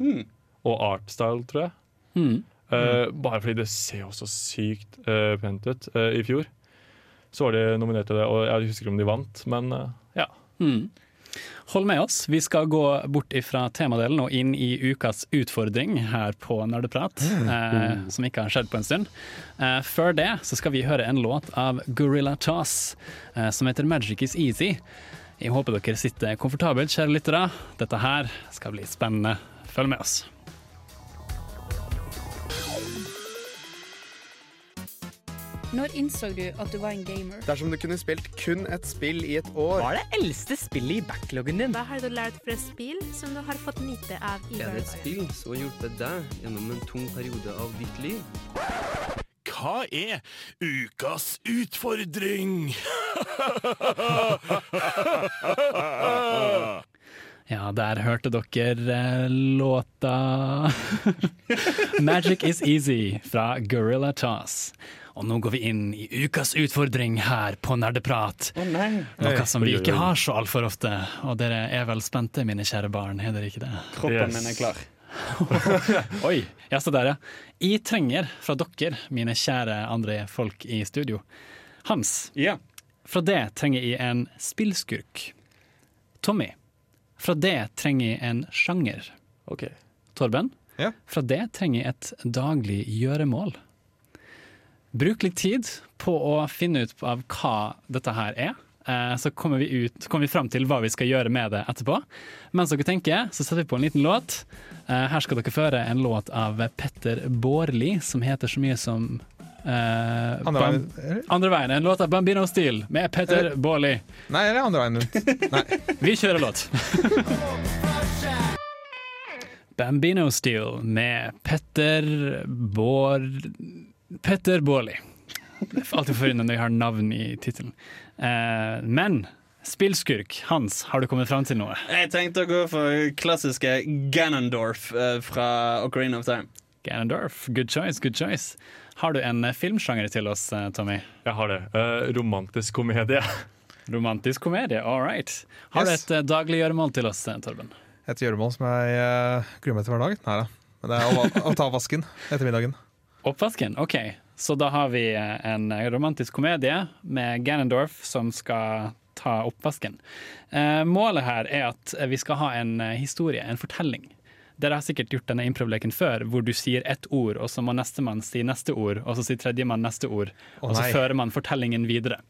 mm.
Og artstyle, tror jeg.
Hmm.
Mm. bare fordi det ser jo så sykt pent ut. I fjor så var de nominert til det, og jeg husker ikke om de vant, men ja.
Hmm. Hold med oss. Vi skal gå bort ifra temadelen og inn i ukas utfordring her på Nerdeprat, eh, som ikke har skjedd på en stund. Eh, før det så skal vi høre en låt av Gorilla Toss eh, som heter 'Magic Is Easy'. Jeg håper dere sitter komfortabelt, kjære lyttere. Dette her skal bli spennende. Følg med oss.
Når innså du at du var en gamer?
Dersom du kunne spilt kun et spill i et år,
Hva er det eldste spillet i backloggen din?
Hva har du lært fra spill som du har fått nyte av i
Er det et spill som har hjulpet deg gjennom en tung periode av ditt liv?
Hva er ukas utfordring?
Ja, der hørte dere eh, låta [LAUGHS] 'Magic Is Easy' fra Gorilla Toss. Og nå går vi inn i ukas utfordring her på Nerdeprat.
Oh, nei.
Noe som vi ikke har så altfor ofte. Og dere er vel spente, mine kjære barn, er dere ikke det?
Kroppen
Yes.
min er klar. [LAUGHS]
Oi, ja, så der, ja. Jeg trenger fra dere, mine kjære andre folk i studio. Hans,
Yeah.
fra det trenger jeg en spillskurk. Tommy, fra det trenger jeg en sjanger.
Okay.
Torben,
Yeah.
fra det trenger jeg et daglig gjøremål. Bruk litt tid på å finne ut av hva dette her er. Eh, Så kommer vi, ut, kommer vi fram til hva vi skal gjøre med det etterpå. Mens dere tenker, så setter vi på en liten låt. Eh, Her skal dere føre en låt av Petter Bårli som heter så mye som Uh,
Andre veien.
Andre veien. En låt av Bambino Steel med Petter Bårli.
Nei, eller andre veien rundt. Nei. [LAUGHS]
Vi kjører låt. [LAUGHS] Bambino Steel med Petter Bård... Petter Baarli. Alltid forvirrende når jeg har navn i tittelen. Eh, men spillskurk, Hans, har du kommet fram til noe?
Jeg tenkte å gå for klassiske Ganondorf eh, fra Ocarina of Time.
Ganondorf, good choice, good choice. Har du en eh, filmsjanger til oss, eh, Tommy?
Jeg har det. Eh, romantisk komedie. [LAUGHS]
Romantisk komedie, all right. Har
Yes.
du et eh, daglig gjøremål til oss, eh, Torben?
Et gjøremål som jeg uh, gruer meg til hver dag? Nei da. Men det er å, å ta vasken etter middagen.
Oppvasken, OK. Så da har vi en romantisk komedie med Ganondorf som skal ta oppvasken. Eh, målet her er at vi skal ha en eh, historie, en fortelling. Dere har sikkert gjort denne improv-leken før, hvor du sier ett ord, og så må nestemann si neste ord, og så sier tredjemann neste ord,
oh,
og så fører man fortellingen videre.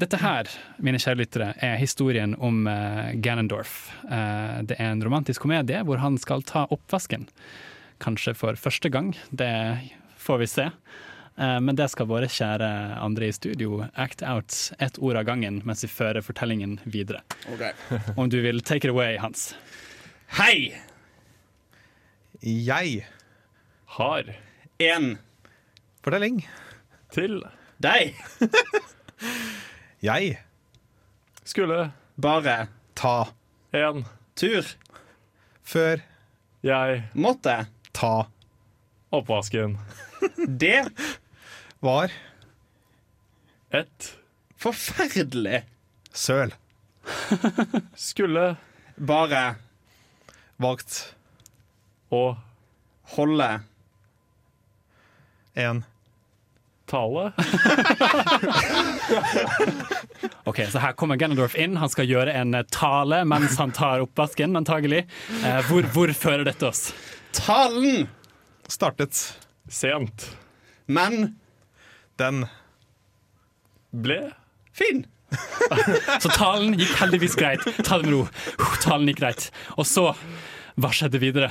Dette her, mine kjære lyttere, er historien om eh, Ganondorf. Det er en romantisk komedie hvor han skal ta oppvasken. Kanskje for første gang, det får vi se. Eh, men det skal våre kjære andre i studio act out ett ord av gangen mens vi fører fortellingen videre. [LAUGHS] Om du vil take it away, Hans.
Hei!
Jeg
Har
En
Fortelling.
til
deg. [LAUGHS]
Jeg
Skulle
bare
Ta.
en
tur
Før.
jeg
måtte
Ta.
oppvasken
det
Var.
et
forferdelig
Søl.
skulle
bare
Valgt.
og
holde
En.
tale
Ok, Så her kommer Ganondorf inn. Han skal gjøre en eh, tale mens han tar oppvasken, antagelig. Eh, hvor, hvor fører dette oss?
Talen,
Startet.
sent
men
Den.
ble
fin. [LAUGHS]
Så talen gikk heldigvis greit. Ta det med ro. Talen gikk greit. Og så, hva skjedde videre?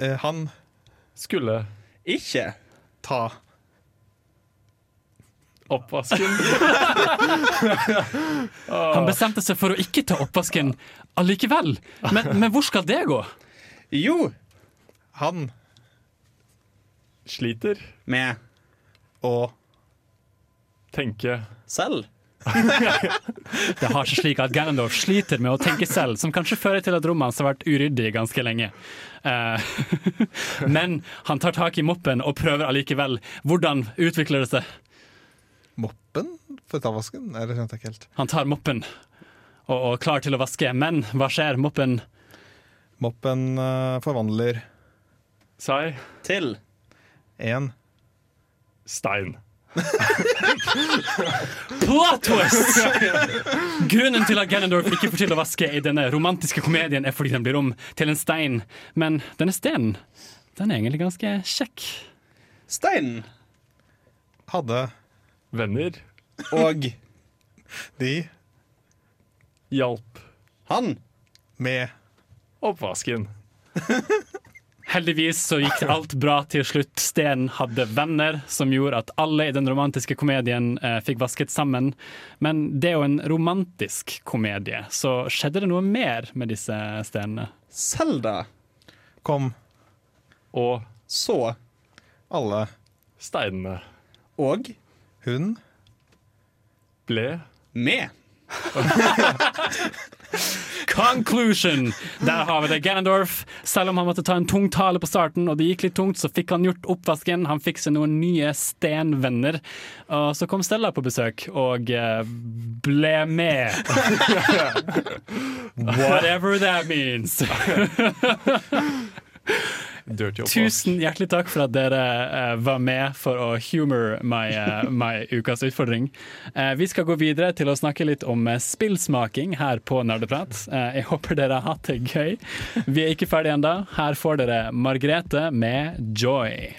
Eh, han.
skulle
Ikke
Ta.
Oppvasken [LAUGHS]
Han bestemte seg for å ikke ta oppvasken allikevel. Men, men hvor skal det gå?
Jo,
Han.
sliter
med
å
tenke
selv. [LAUGHS]
Det har seg slik at Ganondorf sliter med å tenke selv, som kanskje fører til at rommet hans har vært uryddig ganske lenge. Eh, [LAUGHS] men han tar tak i moppen og prøver allikevel. Hvordan utvikler det seg?
For tavasken? Nei, det skjønte jeg ikke helt.
Han tar moppen og, og klar til å vaske, men hva skjer? Moppen
Moppen uh, forvandler
seg
Til
en
stein. [LAUGHS]
Plot twist! Grunnen til at Ganondorf ikke får til å vaske i denne romantiske komedien, er fordi den blir om til en stein. Men denne steinen, den er egentlig ganske kjekk.
steinen
hadde
Venner
og
de
hjalp
han.
med
oppvasken.
Heldigvis så gikk alt bra til slutt. Steen hadde venner som gjorde at alle i den romantiske komedien eh, fikk vasket sammen. Men det er jo en romantisk komedie, så skjedde det noe mer med disse stenene?
Selda
kom
Og
så
alle
steinene
og
hun
ble
med. [LAUGHS]
Conclusion! Der har vi det. Ganondorf, selv om han måtte ta en tung tale på starten, og det gikk litt tungt, så fikk han gjort oppvasken. Han fikk seg noen nye stenvenner. Og så kom Stella på besøk og eh, ble med. [LAUGHS] Whatever that means. [LAUGHS] Tusen hjertelig takk for at dere uh, var med for å humor my, uh, my [LAUGHS] ukas utfordring. Uh, vi skal gå videre til å snakke litt om spillsmaking her på Nerdeprat. Eh, jeg håper dere har hatt det gøy. Vi er ikke ferdige ennå. Her får dere Margrete med 'Joy'.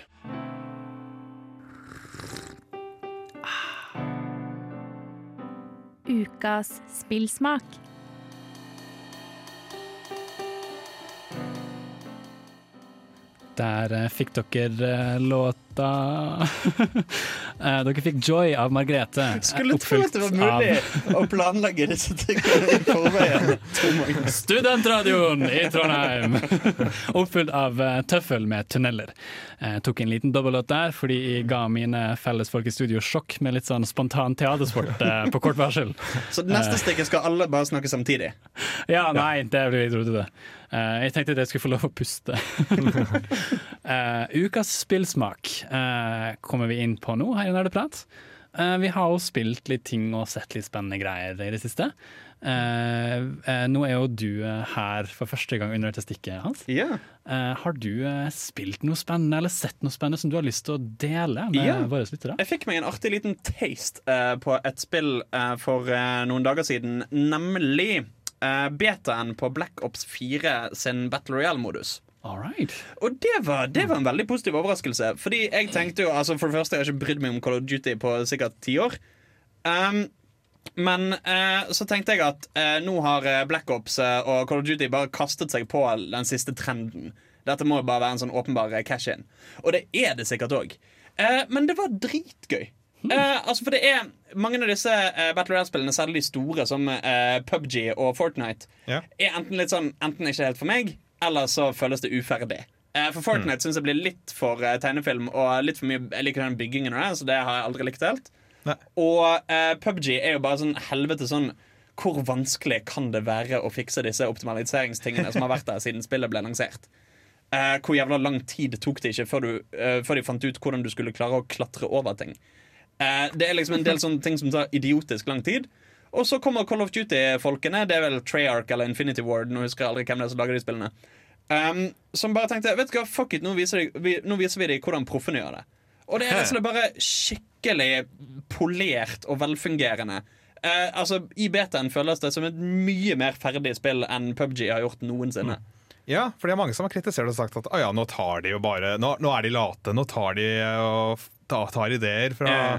Ukas spillsmak.
Der eh, fikk dere eh, låta [LAUGHS] Eh, Dere fikk 'Joy' av Margrethe. eh,
Skulle tro at det var
mulig
mulig å planlegge disse tingene i forveien. [LAUGHS]
Studentradioen i Trondheim! [LAUGHS] Oppfylt av eh, Tøffel med 'Tunneler'. Jeg tok en liten dobbellåt der fordi jeg ga mine fellesfolk i studio sjokk med litt sånn spontan teatersport eh, på kort varsel.
Så neste stikket skal alle bare snakke samtidig.
Ja, nei, det blir rotete. Eh, jeg tenkte at jeg skulle få lov å puste. Eh, ukas spillsmak eh, kommer vi inn på nå her i Nerdeprat. Eh, vi har jo spilt litt ting og sett litt spennende greier i det siste. Eh, eh, nå er jo du eh, her for første gang under dette stikket, Hans.
Yeah.
Eh, har du eh, spilt noe spennende eller sett noe spennende som du har lyst til å dele med
yeah.
våre lyttere?
Jeg fikk meg en artig liten taste på et spill for noen dager siden, nemlig betaen på Black Ops 4 sin Battle Royale-modus.
All right.
Og det var, det var en veldig positiv overraskelse. Fordi jeg tenkte jo, altså For det første, jeg har ikke brydd meg om Call of Duty på sikkert ti år. Um, men eh, så tenkte jeg at eh, nå har eh, Black Ops eh, og Call of Duty bare kastet seg på den siste trenden. Dette må jo bare være en sånn åpenbar eh, cash-in. Og det er det sikkert òg. Eh, men det var dritgøy. Eh, altså for det er Mange av disse Battle Royale-spillene, særlig de store, som PubG og Fortnite,
yeah.
er enten litt sånn Enten ikke helt for meg, eller så føles det uferdig. Eh, for Fortnite synes jeg blir litt for eh, tegnefilm og litt for mye Jeg liker den byggingen det, så det har jeg aldri likt helt. Og eh, PubG er jo bare sånn helvete sånn Hvor vanskelig kan det være å fikse disse optimaliseringstingene som har vært der siden spillet ble lansert? Eh, hvor jævla lang tid tok det ikke før, du, eh, før de fant ut hvordan du skulle klare å klatre over ting? Eh, det er liksom en del sånne ting som tar idiotisk lang tid. Og så kommer Call of Duty-folkene. Det er vel Treyarch eller Infinity Ward. Nå husker jeg aldri hvem det er som lager de spillene. Um, som bare tenkte Vet du hva, fuck it, nå viser, de, vi, nå viser vi dem hvordan proffene gjør det. Og det er bare skikkelig polert og velfungerende. Uh, altså, I betaen føles det som et mye mer ferdig spill enn PubG har gjort noensinne.
Ja, for det er mange som har kritisert og sagt at ah, ja, nå tar de jo bare Nå, nå er de late, nå tar de og tar, ideer fra
Ja.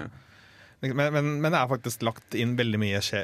Men, men, men det er faktisk lagt inn veldig mye sje,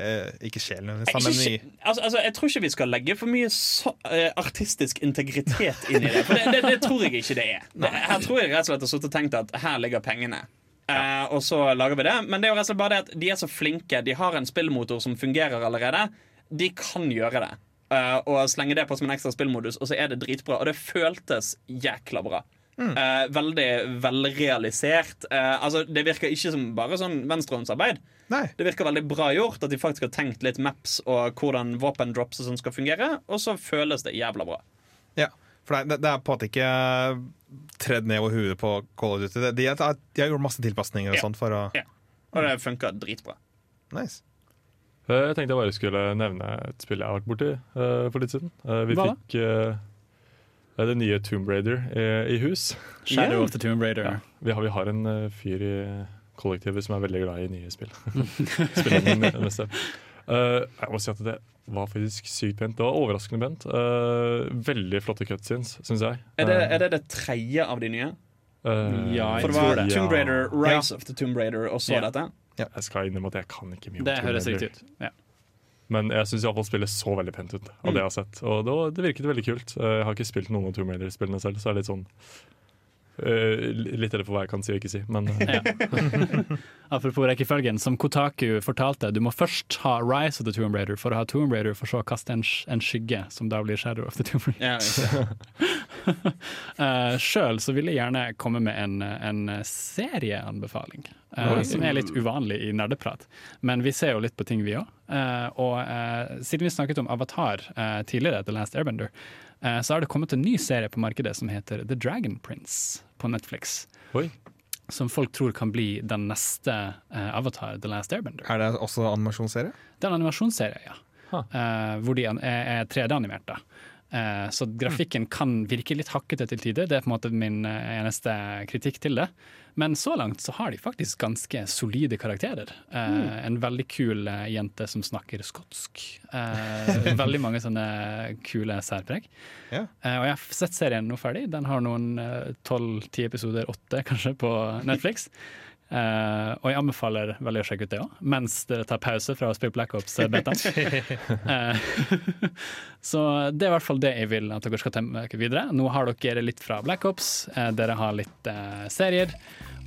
Ikke sjelen
Ikke,
men i
altså, altså, jeg tror ikke vi skal legge for mye så, uh, artistisk integritet inn i det. For det, det, det tror jeg ikke det er. Det, her tror jeg rett og slett har sittet og tenkt at her ligger pengene. Eh, og så lager vi det. Men det er jo rett og slett bare det at de er så flinke. De har en spillmotor som fungerer allerede. De kan gjøre det. Uh, og slenge det på som en ekstra spillmodus, og så er det dritbra. Og det føltes jækla bra. Eh, veldig velrealisert. Eh, altså, det virker ikke som bare sånn venstrehåndsarbeid. Det virker veldig bra gjort, at de faktisk har tenkt litt maps og hvordan våpendrops og sånn skal fungere, og så føles det jævla bra.
Ja, for det, det er på en måte ikke tredd ned over huet på Call of Duty. De, de, de har gjort masse tilpasninger og
Ja.
sånt for å
Ja. Og det funker dritbra.
Nice.
Eh, Jeg tenkte jeg bare skulle nevne et spill jeg har vært borti uh, for litt siden. Uh, vi
Hva
fikk eh, det er det nye Tomb Raider i, i hus.
Shadow of the Tomb Raider.
Ja, vi, har, vi har en uh, fyr i kollektivet som er veldig glad i nye spill. [LAUGHS] [LAUGHS] Spiller den. Eh, jeg må si at det var faktisk sykt pent. Det var overraskende pent. Uh, veldig flotte cutscenes, syns jeg.
Er det,
Eh,
er det det tredje av de nye?
eh,
Ja, jeg
For det
tror det.
Tomb Raider,
Ja.
Rise of the Tomb Raider, og så
Ja.
dette?
Jeg skal innrømme at jeg kan ikke mye om
Det
Tomb
høres riktig ut. Ja.
Men jeg syns spillet så veldig pent ut av
Mm.
det jeg har sett. Og det, det virket veldig kult. Eh, Jeg har ikke spilt noen av Tomb Raider-spillene selv, så det er litt sånn eh, Litt det for hva jeg kan si og ikke si, men uh.
Ja. [LAUGHS] Apropos rekkefølgen, som Kotaku fortalte, du må først ha Rise of the Tomb Raider for å ha Tomb Raider, for så å kaste en, en skygge, som da blir Shadow of the Tomb Raider.
Ja,
uh, [LAUGHS] Sjøl så vil jeg gjerne komme med en, en serieanbefaling,
uh,
som er litt uvanlig i nerdeprat. Men vi ser jo litt på ting, vi òg. og eh, siden vi snakket om Avatar tidligere, The Last Airbender, så har det kommet en ny serie på markedet som heter The Dragon Prince på Netflix.
Oi.
Som folk tror kan bli den neste eh, Avatar, The Last Airbender.
Er det også animasjonsserie?
Det er en animasjonsserie, ja. Eh, hvor de er, er 3D-animert. da. Eh, så grafikken kan virke litt hakkete til tider. Det er på en måte min eh, eneste kritikk til det. Men så langt så har de faktisk ganske solide karakterer. Eh,
Mm.
En veldig kul eh, jente som snakker skotsk. Eh, [LAUGHS] veldig mange sånne kule særpreg.
Ja.
Eh, og jeg har sett serien nå ferdig. Den har noen tolv-ti episoder, åtte kanskje, på Netflix. Eh, og jeg anbefaler veldig å sjekke ut det òg, mens dere tar pause fra å spille Black Ops-beta. uh, [LAUGHS] [LAUGHS] så det er i hvert fall det jeg vil at dere skal tenke videre. Nå har dere litt fra Black Ops, uh, dere har litt eh, serier,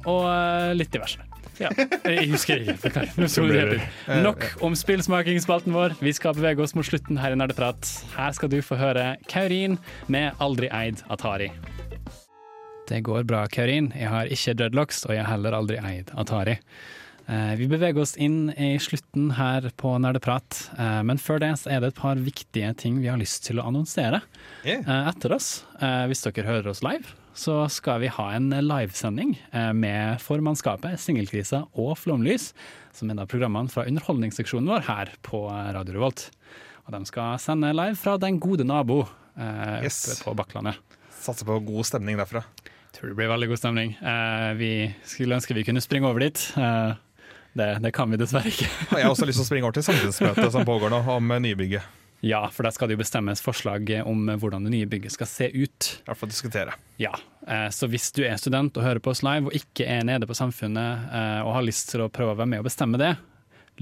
og eh, litt diverse. Ja, [LAUGHS] jeg husker ikke. Nok om spillsmakingsspalten vår. Vi skal bevege oss mot slutten her i Nerdeprat. Her skal du få høre Kaurin med 'Aldri eid Atari'. Det går bra, Kaurin. Jeg har ikke dreadlocks, og jeg har heller aldri eid Atari. Eh, vi beveger oss inn i slutten her på Nerdeprat, eh, men før det så er det et par viktige ting vi har lyst til å annonsere
Yeah.
etter oss. Eh, hvis dere hører oss live, så skal vi ha en livesending med formannskapet, Singelkrisa og Flomlys, som er da programmene fra underholdningsseksjonen vår her på Radio Revolt. Og de skal sende live fra Den gode nabo
Yes.
på Bakklandet.
Satser på god stemning derfra.
Tror det blir veldig god stemning. Uh, vi skulle ønske vi kunne springe over dit. Uh, det, det kan vi dessverre ikke.
Jeg har også lyst til å springe over til samfunnsmøtet som pågår nå, om eh, nybygget.
Ja, for der skal det jo bestemmes forslag om hvordan det nye bygget skal se ut.
I hvert fall diskutere.
Ja, Så hvis du er student og hører på oss live og ikke er nede på Samfunnet og har lyst til å prøve å være med og bestemme det,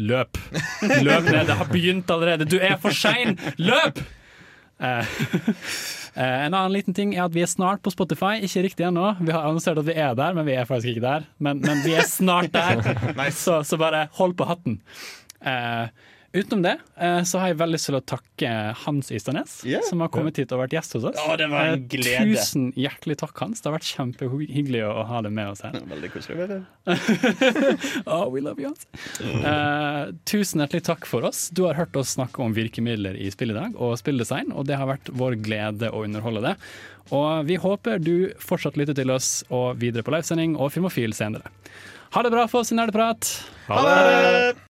løp! [LAUGHS] Løp ned, det har begynt allerede! Du er for sein! Løp! [LAUGHS] Eh, en annen liten ting er at vi er snart på Spotify. Ikke riktig ennå. Vi har annonsert at vi er der, men vi er faktisk ikke der. Men, men vi er snart der, [LAUGHS] så, så bare hold på hatten. Eh, Utenom det eh, så har jeg veldig lyst til å takke Hans Isternes,
yeah.
som har kommet hit og vært gjest hos oss.
Å, det var en
Eh,
glede.
Tusen hjertelig takk, Hans. Det har vært kjempehyggelig å ha deg med oss her.
Veldig koselig. [LAUGHS]
oh, we love you, Hans. Uh, tusen hjertelig takk for oss. Du har hørt oss snakke om virkemidler i spill i dag, og spilldesign, og det har vært vår glede å underholde det. Og vi håper du fortsatt lytter til oss og videre på livesending og Filmofil senere. Ha det bra for oss i Nerdeprat.
Ha det!